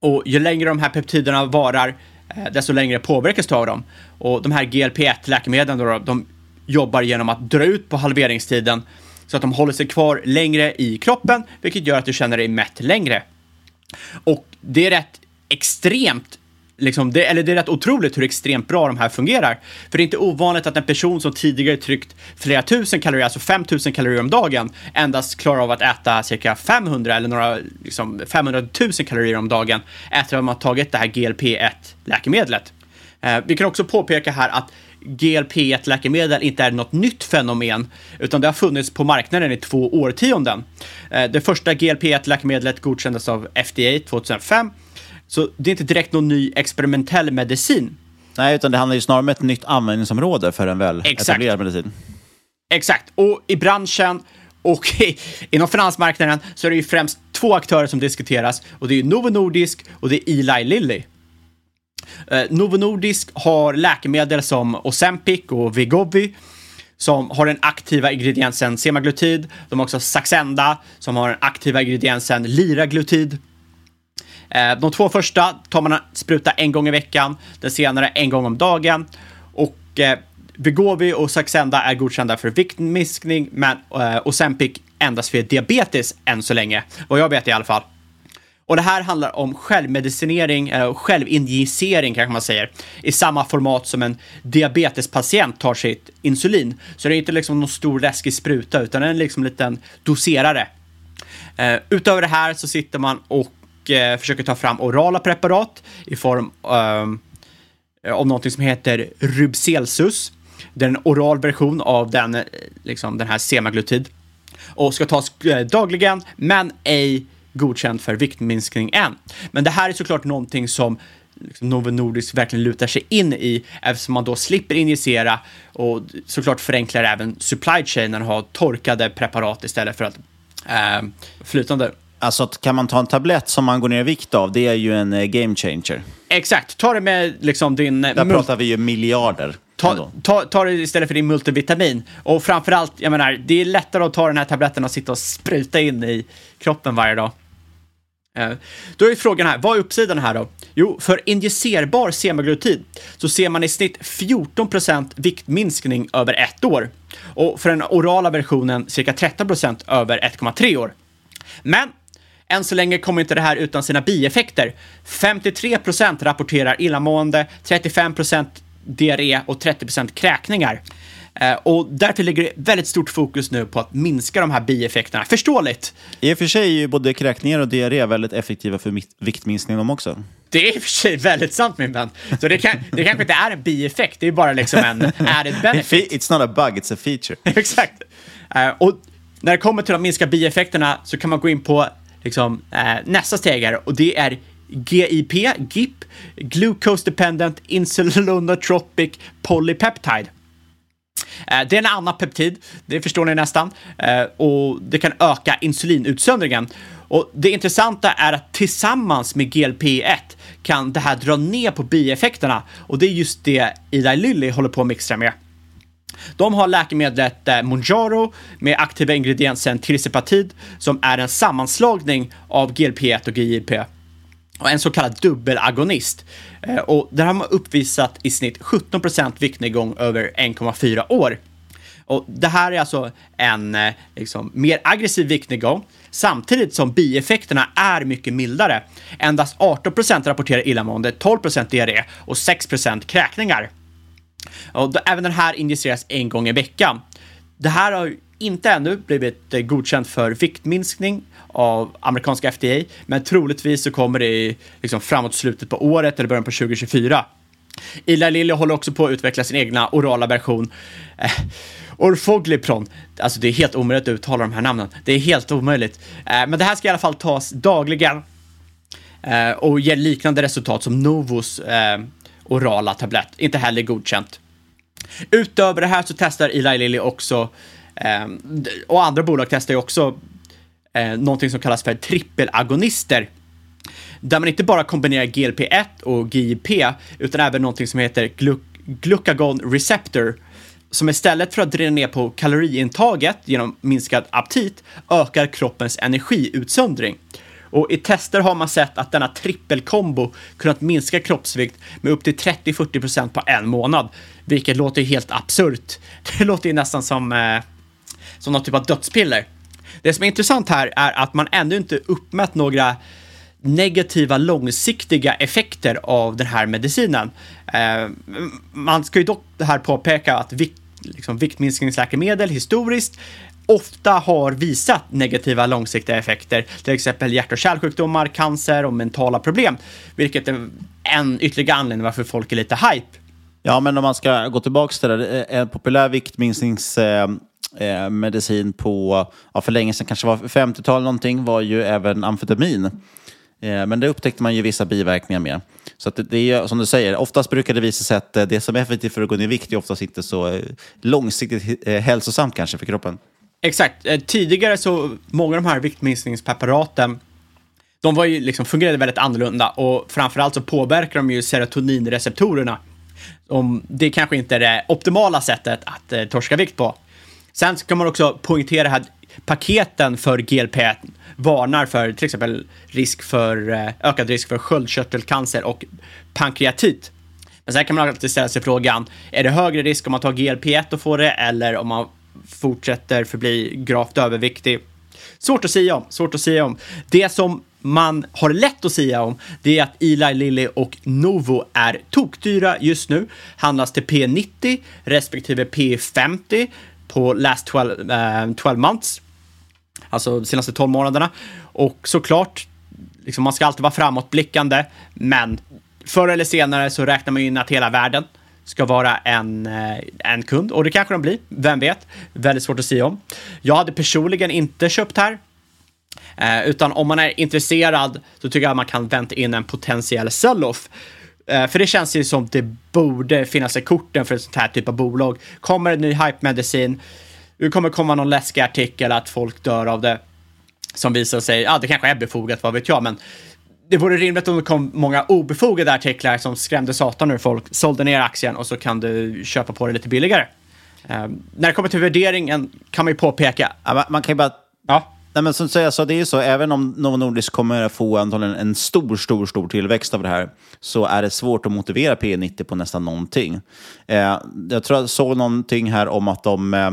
Och ju längre de här peptiderna varar, eh, desto längre påverkas du av dem. Och de här GLP-1-läkemedlen då, de jobbar genom att dra ut på halveringstiden så att de håller sig kvar längre i kroppen, vilket gör att du känner dig mätt längre. Och det är rätt extremt liksom, det, eller det är rätt otroligt hur extremt bra de här fungerar. För det är inte ovanligt att en person som tidigare tryckt flera tusen kalorier, alltså 5000 kalorier om dagen, endast klarar av att äta cirka 500 eller några, liksom 500 000 kalorier om dagen efter att man tagit det här GLP-1-läkemedlet. Eh, vi kan också påpeka här att GLP-1-läkemedel inte är något nytt fenomen, utan det har funnits på marknaden i två årtionden. Eh, det första GLP-1-läkemedlet godkändes av FDA 2005 så det är inte direkt någon ny experimentell medicin. Nej, utan det handlar ju snarare om ett nytt användningsområde för en väl Exakt. etablerad medicin. Exakt, och i branschen och [LAUGHS] inom finansmarknaden så är det ju främst två aktörer som diskuteras och det är Novo Nordisk och det är Eli Lilly. Eh, Novo Nordisk har läkemedel som Ozempic och Vigovi som har den aktiva ingrediensen semaglutid. De har också Saxenda som har den aktiva ingrediensen liraglutid. Eh, de två första tar man spruta en gång i veckan, den senare en gång om dagen. Och eh, Vigovi och Saxenda är godkända för viktminskning, men eh, Ozempic endast för diabetes än så länge, vad jag vet i alla fall. Och det här handlar om självmedicinering, eller självinjicering kanske man säger, i samma format som en diabetespatient tar sitt insulin. Så det är inte liksom någon stor läskig spruta, utan en liksom liten doserare. Eh, utöver det här så sitter man och eh, försöker ta fram orala preparat i form ehm, eh, av någonting som heter Rubcelsus. Det är en oral version av den, eh, liksom, den här semaglutid och ska tas eh, dagligen, men ej godkänt för viktminskning än. Men det här är såklart någonting som liksom Novo Nordisk verkligen lutar sig in i eftersom man då slipper injicera och såklart förenklar även supply chainen och har torkade preparat istället för att eh, flytande. Alltså kan man ta en tablett som man går ner i vikt av, det är ju en eh, game changer. Exakt, ta det med liksom din... Där pratar vi ju miljarder. Ta, ta, ta det istället för din multivitamin. Och framförallt, jag menar, det är lättare att ta den här tabletten och sitta och spruta in i kroppen varje dag. Eh, Då är frågan här, vad är uppsidan här då? Jo, för injicerbar semaglutid så ser man i snitt 14% viktminskning över ett år. Och för den orala versionen cirka 13% över 1,3 år. Men än så länge kommer inte det här utan sina bieffekter. 53% rapporterar illamående, 35% diarré och 30% kräkningar. Eh, Och därför ligger det väldigt stort fokus nu på att minska de här bieffekterna. Förståeligt! I och för sig är ju både kräkningar och diarré väldigt effektiva för viktminskning de också. Det är i och för sig väldigt sant min vän. Så det, kan, det kanske inte är en bieffekt, det är bara liksom en added benefit. It's not a bug, it's a feature. [LAUGHS] Exakt. Eh, och när det kommer till att minska bieffekterna så kan man gå in på liksom, eh, nästa steg här och det är GIP, GIP, Glucose Dependent Insulinotropic Polypeptide. Eh, Det är en annan peptid, det förstår ni nästan, Eh, och det kan öka insulinutsöndringen. Och det intressanta är att tillsammans med GLP-1 kan det här dra ner på bieffekterna och det är just det Eli Lilly håller på att mixa med. De har läkemedlet eh, Monjaro med aktiva ingrediensen tirzepatid som är en sammanslagning av GLP-1 och GIP och en så kallad dubbelagonist. Eh, och där har man uppvisat i snitt 17% viktnedgång över 1,4 år. Och det här är alltså en eh, liksom, mer aggressiv viktnedgång samtidigt som bieffekterna är mycket mildare. Endast 18% rapporterar illamående, 12% diarré och 6% kräkningar. Och då, även den här injiceras en gång i veckan. Det här har ju inte ännu blivit eh, godkänt för viktminskning av amerikanska FDA, men troligtvis så kommer det liksom, framåt slutet på året eller början på 2024. Ila Lilly håller också på att utveckla sin egna orala version. Eh, Orfoglipron, alltså det är helt omöjligt att uttala de här namnen. Det är helt omöjligt. Eh, men det här ska i alla fall tas dagligen eh, och ger liknande resultat som Novos eh, orala tablett. Inte heller godkänt. Utöver det här så testar Eli Lilly också, eh, och andra bolag testar ju också eh, någonting som kallas för trippelagonister. Där man inte bara kombinerar GLP-1 och GIP, utan även någonting som heter glu glucagon receptor, som istället för att dra ner på kaloriintaget genom minskad aptit ökar kroppens energiutsöndring. Och i tester har man sett att denna trippelkombo kunnat minska kroppsvikt med upp till 30-40% på en månad. Vilket låter ju helt absurt. [LAUGHS] Det låter ju nästan som, eh, som någon typ av dödspiller. Det som är intressant här är att man ännu inte uppmätt några negativa långsiktiga effekter av den här medicinen. Eh, man ska ju dock här påpeka att vikt, liksom, viktminskningsläkemedel historiskt ofta har visat negativa långsiktiga effekter, till exempel hjärt och kärlsjukdomar, cancer och mentala problem, vilket är en ytterligare anledning varför folk är lite hype. Ja, men om man ska gå tillbaka till det, eh, en populär viktminskningsmedicin eh, eh, medicin på, ja, för länge sedan, kanske var 50-tal någonting, var ju även amfetamin. Eh, men det upptäckte man ju vissa biverkningar med. Så att det, är som du säger, oftast brukar det visa sig att det som är effektivt för att gå ner i vikt är oftast inte så långsiktigt hälsosamt kanske för kroppen. Exakt. Eh, tidigare så, många av de här viktminskningspreparaten, de var ju liksom, fungerade väldigt annorlunda och framförallt så påverkar de ju serotoninreceptorerna. Om det kanske inte är det optimala sättet att eh, torska vikt på. Sen ska kan man också poängtera här, paketen för GLP varnar för till exempel risk för, eh, ökad risk för sköldkörtelcancer och pankreatit. Men sen kan man alltid ställa sig frågan, är det högre risk om man tar GLP-1 och får det eller om man fortsätter förbli gravt överviktig? Svårt att säga om, svårt att säga om. Det som man har lätt att säga om, det är att Eli Lilly och Novo är tokdyra just nu. Handlas till P90 respektive P50 på last 12, eh, 12 months. Alltså de senaste 12 månaderna. Och såklart, liksom, man ska alltid vara framåtblickande, men förr eller senare så räknar man ju in att hela världen ska vara en, eh, en kund. Och det kanske de blir, vem vet? Väldigt svårt att säga om. Jag hade personligen inte köpt här. Eh, utan om man är intresserad så tycker jag att man kan vänta in en potentiell sell-off. Eh, för det känns ju som det borde finnas i korten för ett sånt här typ av bolag. Kommer en ny hype-medicin, det kommer komma någon läskig artikel att folk dör av det. som visar sig, ja det kanske är befogat, vad vet jag, men det vore rimligt om det kom många obefogade artiklar som skrämde satan ur folk, sålde ner aktien och så kan du köpa på det lite billigare. Uh, när det kommer till värderingen kan man ju påpeka... Ja, man, kan ju bara... Ja. Nej, men som jag sa, det är ju så, även om Novo Nordisk kommer att få antagligen en stor, stor, stor tillväxt av det här, så är det svårt att motivera P 90 på nästan någonting. Eh, jag tror jag såg någonting här om att de eh,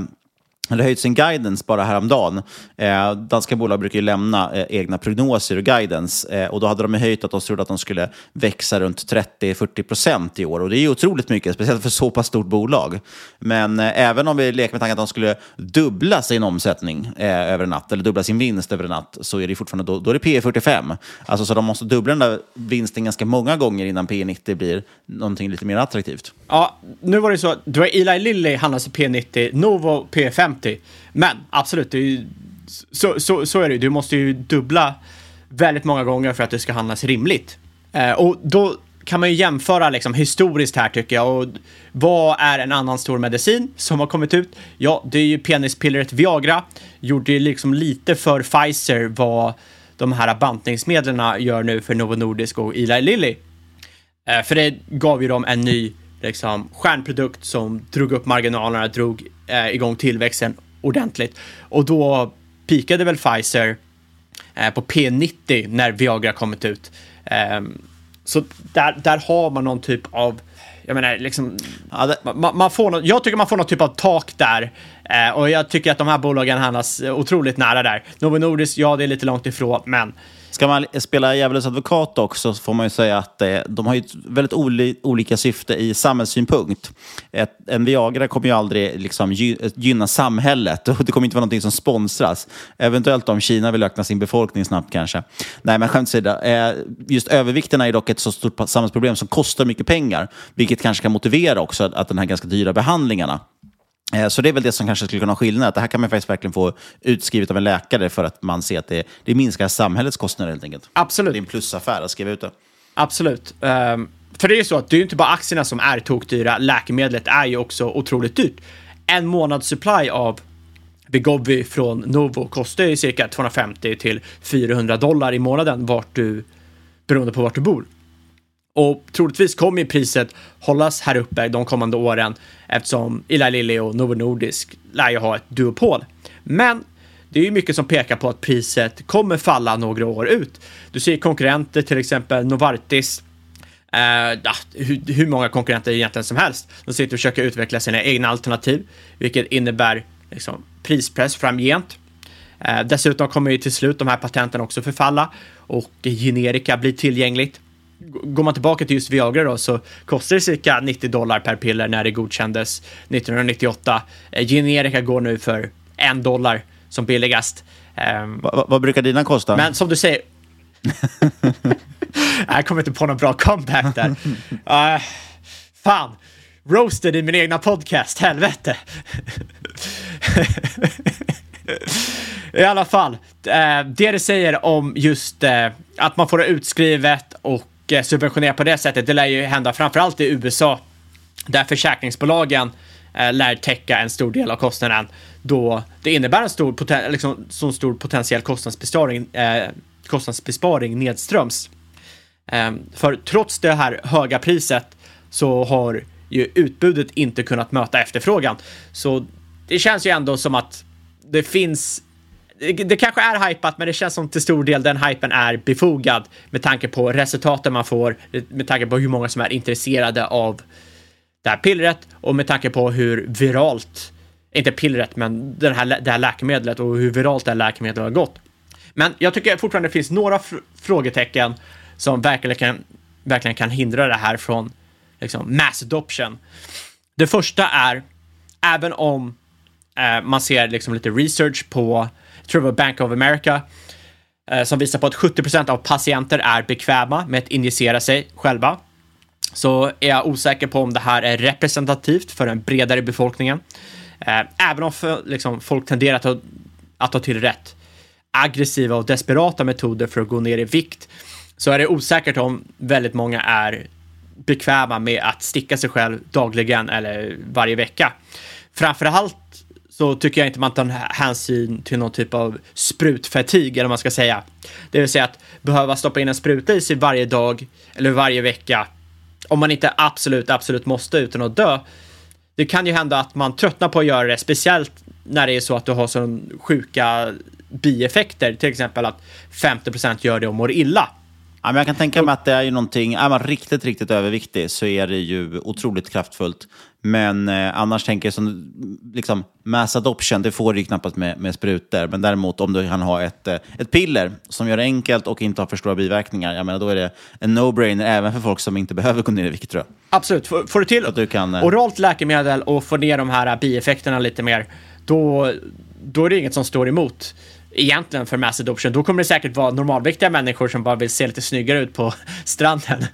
eller höjt sin guidance bara häromdagen. Eh, danska bolag brukar ju lämna eh, egna prognoser och guidance eh, och då hade de höjt att de trodde att de skulle växa runt 30-40 procent i år och det är ju otroligt mycket, speciellt för så pass stort bolag. Men eh, även om vi leker med tanken att de skulle dubbla sin omsättning eh, över en natt eller dubbla sin vinst över en natt så är det fortfarande då, då är det P 45. Alltså så de måste dubbla den där vinsten ganska många gånger innan P 90 blir någonting lite mer attraktivt. Ja, nu var det så att du har Eli Lilly handlas i P90, Novo 50. Men absolut, det är ju, så, så, så är det ju. Du måste ju dubbla väldigt många gånger för att det ska handlas rimligt. Eh, och då kan man ju jämföra liksom historiskt här tycker jag. Och vad är en annan stor medicin som har kommit ut? Ja, det är ju penispillret Viagra. Gjorde ju liksom lite för Pfizer vad de här bantningsmedlen gör nu för Novo Nordisk och Eli Lilly. Eh, för det gav ju dem en ny liksom, stjärnprodukt som drog upp marginalerna, drog eh, igång tillväxten ordentligt. Och då pikade väl Pfizer eh, på P90 när Viagra kommit ut. Eh, så där, där har man någon typ av jag menar, liksom, man, man, får något, jag tycker man får någon typ av tak där. Eh, och jag tycker att de här bolagen handlas otroligt nära där. Novo Nordisk, ja, det är lite långt ifrån, men Ska man spela djävulens advokat också så får man ju säga att eh, de har ju ett väldigt oli olika syfte i samhällssynpunkt. Ett, en Viagra kommer ju aldrig liksom, gynna samhället [LAUGHS] och det kommer inte vara någonting som sponsras. Eventuellt om Kina vill öka sin befolkning snabbt kanske. Nej, men skämt åsido. Eh, just övervikten är dock ett så stort samhällsproblem som kostar mycket pengar, vilket kanske kan motivera också att, att den här ganska dyra behandlingarna så det är väl det som kanske skulle kunna ha skillnad. Det här kan man faktiskt verkligen få utskrivet av en läkare för att man ser att det, det minskar samhällets kostnader helt enkelt. Absolut. Det är en plusaffär att skriva ut det. Absolut. Um, för det är ju så att det är inte bara aktierna som är tokdyra. Läkemedlet är ju också otroligt dyrt. En månads supply av Vigovi från Novo kostar ju cirka 250 till 400 dollar i månaden vart du, beroende på vart du bor. Och troligtvis kommer ju priset hållas här uppe de kommande åren eftersom Eli Lilly och Novo Nordisk lär ju ha ett duopol. Men det är ju mycket som pekar på att priset kommer falla några år ut. Du ser konkurrenter, till exempel Novartis, Uh, ja, hur, hur, många konkurrenter egentligen som helst. De sitter och försöker utveckla sina egna alternativ, vilket innebär liksom, prispress framgent. Uh, dessutom kommer ju till slut de här patenten också förfalla och generika blir tillgängligt går man tillbaka till just Viagra då så kostar det cirka 90 dollar per piller när det godkändes 1998. Eh, generika går nu för en dollar som billigast. Um, vad, vad brukar dina kosta? Men som du säger... [LAUGHS] jag kommer inte på någon bra comeback där. Uh, [LAUGHS] fan! Roasted i min egna podcast, helvete! [LAUGHS] I alla fall, eh, det det säger om just att man får det utskrivet och Eh, subventionera på det sättet, det lär ju hända framförallt i USA där försäkringsbolagen eh, lär täcka en stor del av kostnaden då det innebär en stor, poten liksom, så stor potentiell kostnadsbesparing, eh, kostnadsbesparing nedströms. Eh, för trots det här höga priset så har ju utbudet inte kunnat möta efterfrågan. Så det känns ju ändå som att det finns det kanske är hypat, men det känns som till stor del den hypen är befogad med tanke på resultaten man får, med tanke på hur många som är intresserade av det här pillret och med tanke på hur viralt, inte pillret, men den här, det här läkemedlet och hur viralt det här läkemedlet har gått. Men jag tycker fortfarande det finns några fr frågetecken som verkligen kan, verkligen kan hindra det här från liksom, mass adoption. Det första är, även om eh, man ser liksom lite research på tror det var Bank of America, eh, som visar på att 70% av patienter är bekväma med att injicera sig själva. Så är jag osäker på om det här är representativt för den bredare befolkningen. Eh, även om för, liksom, folk tenderar att, att ta till rätt aggressiva och desperata metoder för att gå ner i vikt så är det osäkert om väldigt många är bekväma med att sticka sig själv dagligen eller varje vecka. Framförallt så tycker jag inte man tar hänsyn till någon typ av sprutfatig eller vad man ska säga. Det vill säga att behöva stoppa in en spruta i sig varje dag eller varje vecka om man inte absolut, absolut måste utan att dö. Det kan ju hända att man tröttnar på att göra det, speciellt när det är så att du har så sjuka bieffekter, till exempel att 50% gör det och mår illa. Ja, men jag kan tänka mig att det är ju någonting, är man riktigt, riktigt överviktig så är det ju otroligt kraftfullt. Men eh, annars tänker jag som liksom, mass adoption, det får du ju knappast med, med sprutor. Men däremot om du kan ha ett, eh, ett piller som gör det enkelt och inte har för stora biverkningar, jag menar, då är det en no-brainer även för folk som inte behöver gå ner i vikt tror jag. Absolut, får, får du till du kan, eh... oralt läkemedel och få ner de här bieffekterna lite mer, då, då är det inget som står emot egentligen för mass adoption. Då kommer det säkert vara normalviktiga människor som bara vill se lite snyggare ut på [LAUGHS] stranden.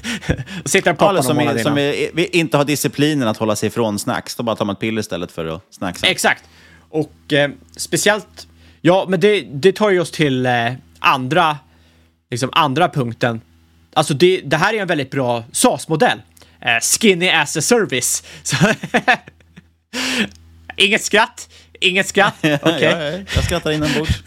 [LAUGHS] och sitta och poppa ja, som, är, som är, vi inte har disciplinen att hålla sig ifrån snacks. Då bara tar man ett piller istället för att snacksa. Exakt. Och eh, speciellt, ja, men det, det tar ju oss till eh, andra, liksom andra punkten. Alltså det, det här är en väldigt bra SAS-modell. Eh, skinny as a service. [LAUGHS] Inget skratt. Inget skratt? [LAUGHS] Okej. Okay. ja, ja, jag skrattar inombords.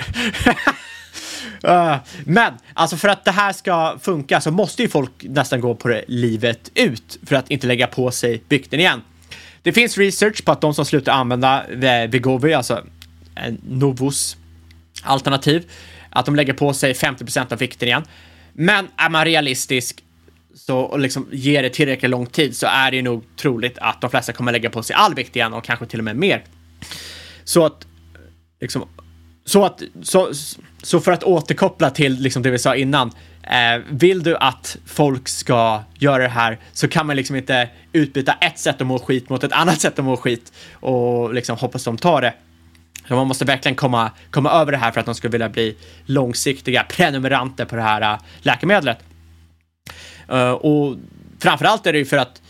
uh, [LAUGHS] men, alltså för att det här ska funka så måste ju folk nästan gå på det livet ut för att inte lägga på sig bykten igen. Det finns research på att de som slutar använda Vigovi, alltså Novos alternativ, att de lägger på sig 50% av vikten igen. Men är man realistisk så, och liksom ger det tillräckligt lång tid så är det nog troligt att de flesta kommer lägga på sig all vikt igen och kanske till och med mer. Så att, liksom, så att, så, så för att återkoppla till liksom det vi sa innan, eh, vill du att folk ska göra det här så kan man liksom inte utbyta ett sätt att må skit mot ett annat [LAUGHS] sätt att må skit och liksom hoppas de tar det. Så man måste verkligen komma, komma över det här för att de ska vilja bli långsiktiga prenumeranter på det här eh, läkemedlet. Uh, och framförallt är det ju för att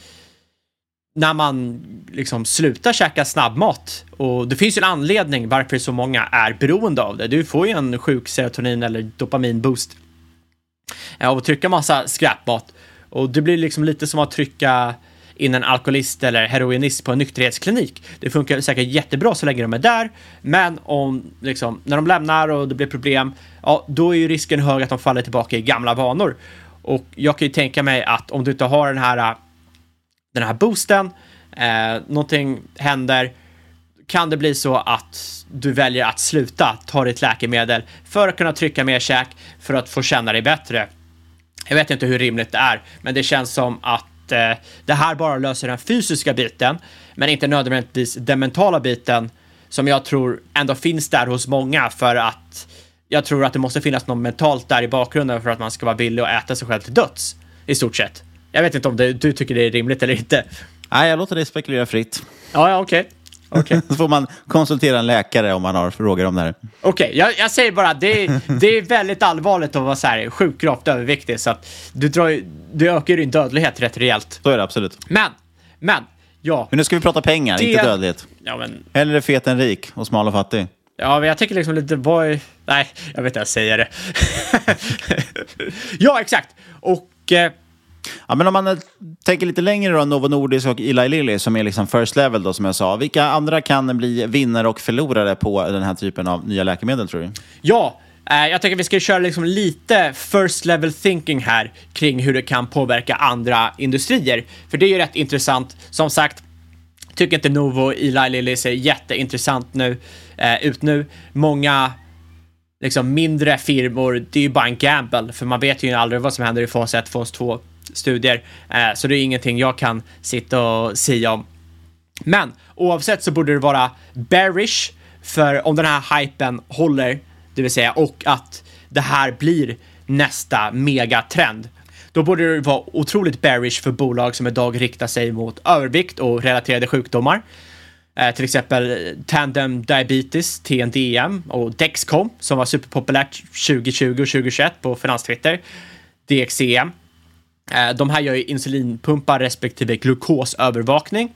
när man liksom slutar käka snabbmat. Och det finns ju en anledning varför så många är beroende av det. Du får ju en sjuk serotonin eller dopaminboost eh, av att trycka massa skräpmat. Och det blir liksom lite som att trycka in en alkoholist eller heroinist på en nykterhetsklinik. Det funkar säkert jättebra så länge de är där, men om liksom, när de lämnar och det blir problem, ja, då är ju risken hög att de faller tillbaka i gamla vanor. Och jag kan ju tänka mig att om du inte har den här den här boosten, eh, någonting händer, kan det bli så att du väljer att sluta ta ditt läkemedel för att kunna trycka mer käk för att få känna dig bättre. Jag vet inte hur rimligt det är, men det känns som att eh, det här bara löser den fysiska biten, men inte nödvändigtvis den mentala biten som jag tror ändå finns där hos många för att jag tror att det måste finnas något mentalt där i bakgrunden för att man ska vara villig att äta sig själv till döds i stort sett. Jag vet inte om det, du tycker det är rimligt eller inte. Nej, jag låter dig spekulera fritt. Ja, ja okej. Okay. [LAUGHS] Okay. Så får man konsultera en läkare om man har frågor om det här. Okej, okay, jag, jag, säger bara att det, det är väldigt allvarligt att vara så här sjukt gravt överviktig så att du, drar, du ökar din dödlighet rätt rejält. Så är det absolut. Men, men, ja. Men nu ska vi prata pengar, det... inte dödlighet. Ja, men... Hellre fet än rik och smal och fattig. Ja, men jag tycker liksom lite, boy... Nej, jag vet inte, jag säger det. [LAUGHS] ja, exakt. Och... Eh, Ja, men om man eh, tänker lite längre då, Novo Nordisk och Eli Lilly som är liksom first level då som jag sa. Vilka andra kan bli vinnare och förlorare på den här typen av nya läkemedel tror du? Ja, eh, jag tänker att vi ska köra liksom lite first level thinking här kring hur det kan påverka andra industrier. För det är ju rätt intressant. Som sagt, tycker inte Novo och Eli Lilly ser jätteintressant nu, eh, ut nu. Många liksom mindre firmor, det är ju bara en gamble, för man vet ju aldrig vad som händer i fas 1, fas 2 studier. Eh, så det är ingenting jag kan sitta och säga om. Men oavsett så borde det vara bearish för om den här hypen håller, det vill säga och att det här blir nästa megatrend. Då borde det vara otroligt bearish för bolag som idag riktar sig mot övervikt och relaterade sjukdomar. Eh, till exempel Tandem Diabetes, TNDM och Dexcom som var superpopulärt 2020 och 2021 på finanstwitter. DXCM Eh, de här gör ju insulinpumpar respektive glukosövervakning.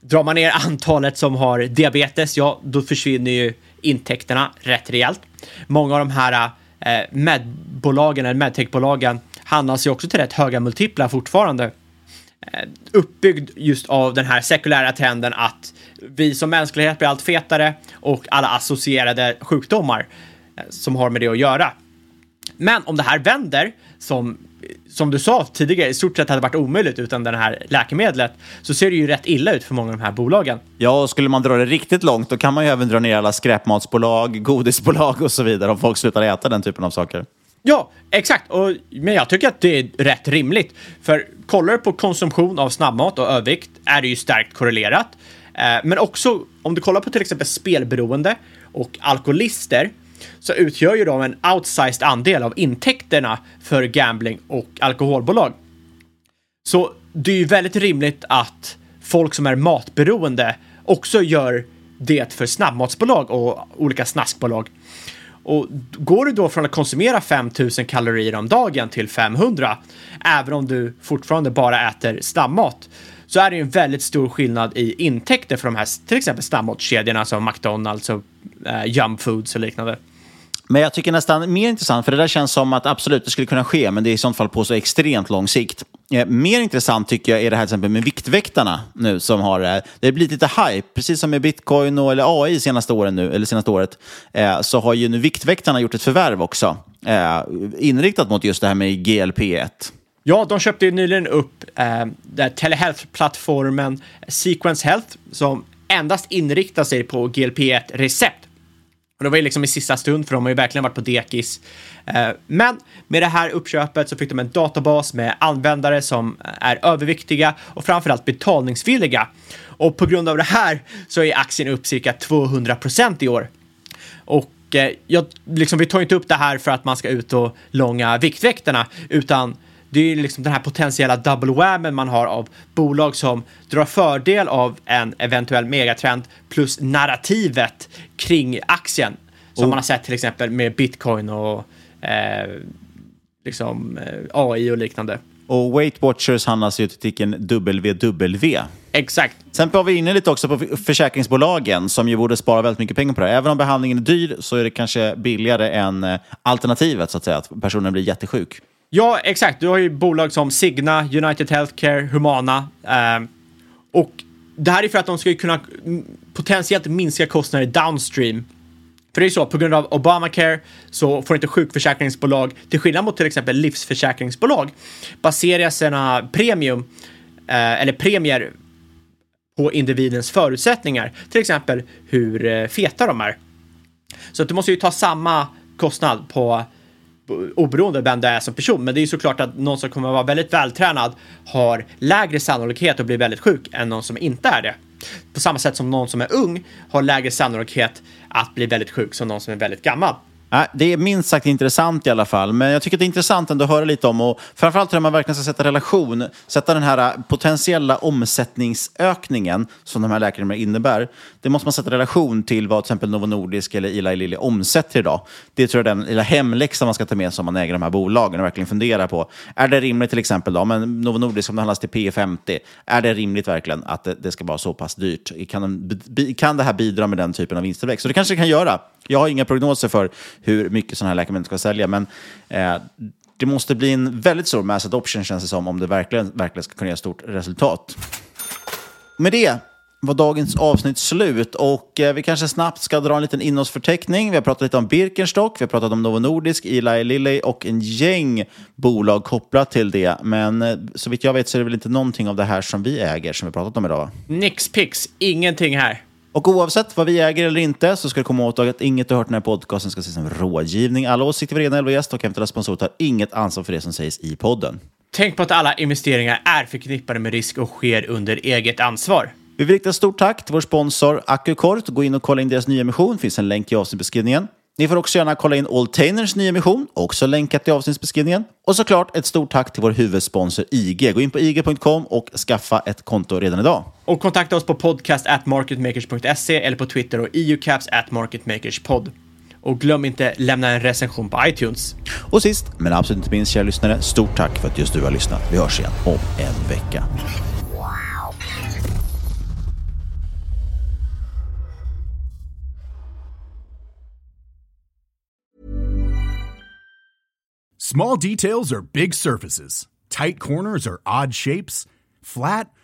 Drar man ner antalet som har diabetes, ja, då försvinner ju intäkterna rätt rejält. Många av de här eh, medbolagen eller medtechbolagen handlas ju också till rätt höga multiplar fortfarande. Eh, uppbyggd just av den här sekulära trenden att vi som mänsklighet blir allt fetare och alla associerade sjukdomar som har med det att göra. Men om det här vänder, som, som du sa tidigare, i stort sett hade varit omöjligt utan det här läkemedlet, så ser det ju rätt illa ut för många av de här bolagen. Ja, och skulle man dra det riktigt långt, då kan man ju även dra ner alla skräpmatsbolag, godisbolag och så vidare om folk slutar äta den typen av saker. Ja, exakt. Och, men jag tycker att det är rätt rimligt. För kollar du på konsumtion av snabbmat och övervikt är det ju starkt korrelerat. Eh, men också om du kollar på till exempel spelberoende och alkoholister så utgör ju de en outsized andel av intäkterna för gambling och alkoholbolag. Så det är ju väldigt rimligt att folk som är matberoende också gör det för snabbmatsbolag och olika snaskbolag. Och går du då från att konsumera 5000 kalorier om dagen till 500, även om du fortfarande bara äter snabbmat, så är det ju en väldigt stor skillnad i intäkter för de här till exempel snabbmatskedjorna som McDonalds och eh, Yum Foods och liknande. Men jag tycker nästan mer intressant, för det där känns som att absolut det skulle kunna ske, men det är i sånt fall på så extremt lång sikt. Eh, mer intressant tycker jag är det här till exempel med Viktväktarna nu som har, eh, det har blivit lite hype, precis som med bitcoin och eller AI senaste åren nu, eller senaste året, eh, så har ju nu Viktväktarna gjort ett förvärv också, eh, inriktat mot just det här med GLP-1. Ja, de köpte ju nyligen upp eh, telehealth-plattformen Sequence Health som endast inriktar sig på GLP-1-recept. Och det var ju liksom i sista stund för de har ju verkligen varit på dekis. Eh, men med det här uppköpet så fick de en databas med användare som eh, är överviktiga och framförallt betalningsvilliga. Och på grund av det här så är aktien upp cirka 200 procent i år. Och eh, jag, liksom, vi tar inte upp det här för att man ska ut och långa Viktväktarna, utan det är liksom den här potentiella double whammen man har av bolag som drar fördel av en eventuell megatrend plus narrativet kring aktien. Som oh. man har sett till exempel med bitcoin och eh, liksom eh, AI och liknande. Och Weight Watchers handlas ju till ticken WW. Exakt. Sen var vi inne lite också på försäkringsbolagen som ju borde spara väldigt mycket pengar på det Även om behandlingen är dyr så är det kanske billigare än eh, alternativet så att säga, att personen blir jättesjuk. Ja, exakt. Du har ju bolag som Signa, United Healthcare, Humana. Eh, och det här är för att de ska kunna potentiellt minska kostnader downstream. För det är ju så, på grund av Obamacare så får inte sjukförsäkringsbolag, till skillnad mot till exempel livsförsäkringsbolag, basera sina premium eh, eller premier på individens förutsättningar. Till exempel hur eh, feta de är. Så att du måste ju ta samma kostnad på oberoende vem det är som person. Men det är ju såklart att någon som kommer att vara väldigt vältränad har lägre sannolikhet att bli väldigt sjuk än någon som inte är det. På samma sätt som någon som är ung har lägre sannolikhet att bli väldigt sjuk som någon som är väldigt gammal. Det är minst sagt intressant i alla fall, men jag tycker det är intressant ändå att höra lite om och framförallt hur man verkligen ska sätta relation, sätta den här äh, potentiella omsättningsökningen som de här läkemedlen innebär. Det måste man sätta relation till vad till exempel Novo Nordisk eller Eli Lilly omsätter idag. Det tror jag är den lilla hemläxan man ska ta med sig om man äger de här bolagen och verkligen fundera på. Är det rimligt till exempel då, men Novo Nordisk om det handlas till P50, är det rimligt verkligen att det, det ska vara så pass dyrt? Kan, kan det här bidra med den typen av vinsttillväxt? Så det kanske det kan göra. Jag har inga prognoser för hur mycket sådana här läkemedel ska sälja, men eh, det måste bli en väldigt stor mass adoption känns det som, om det verkligen, verkligen ska kunna ge stort resultat. Med det var dagens avsnitt slut och eh, vi kanske snabbt ska dra en liten innehållsförteckning. Vi har pratat lite om Birkenstock, vi har pratat om Novo Nordisk, Eli Lilly och en gäng bolag kopplat till det. Men eh, så vitt jag vet så är det väl inte någonting av det här som vi äger som vi pratat om idag? Nix pix, ingenting här. Och oavsett vad vi äger eller inte så ska det komma åt att inget du hört i den här podcasten ska ses som rådgivning. Alla åsikter vi redan gäst och eventuella sponsorer tar inget ansvar för det som sägs i podden. Tänk på att alla investeringar är förknippade med risk och sker under eget ansvar. Vi vill rikta stort tack till vår sponsor Accukort. Gå in och kolla in deras nya emission. Det finns en länk i avsnittsbeskrivningen. Ni får också gärna kolla in Alltainers nya emission, också länkat i avsnittsbeskrivningen. Och såklart ett stort tack till vår huvudsponsor IG. Gå in på ig.com och skaffa ett konto redan idag. Och kontakta oss på podcast at marketmakers.se eller på Twitter och eucaps at marketmakerspod. Och glöm inte lämna en recension på iTunes. Och sist, men absolut inte minst, kära lyssnare, stort tack för att just du har lyssnat. Vi hörs igen om en vecka. Small details are big surfaces. Tight corners are odd shapes. Flat,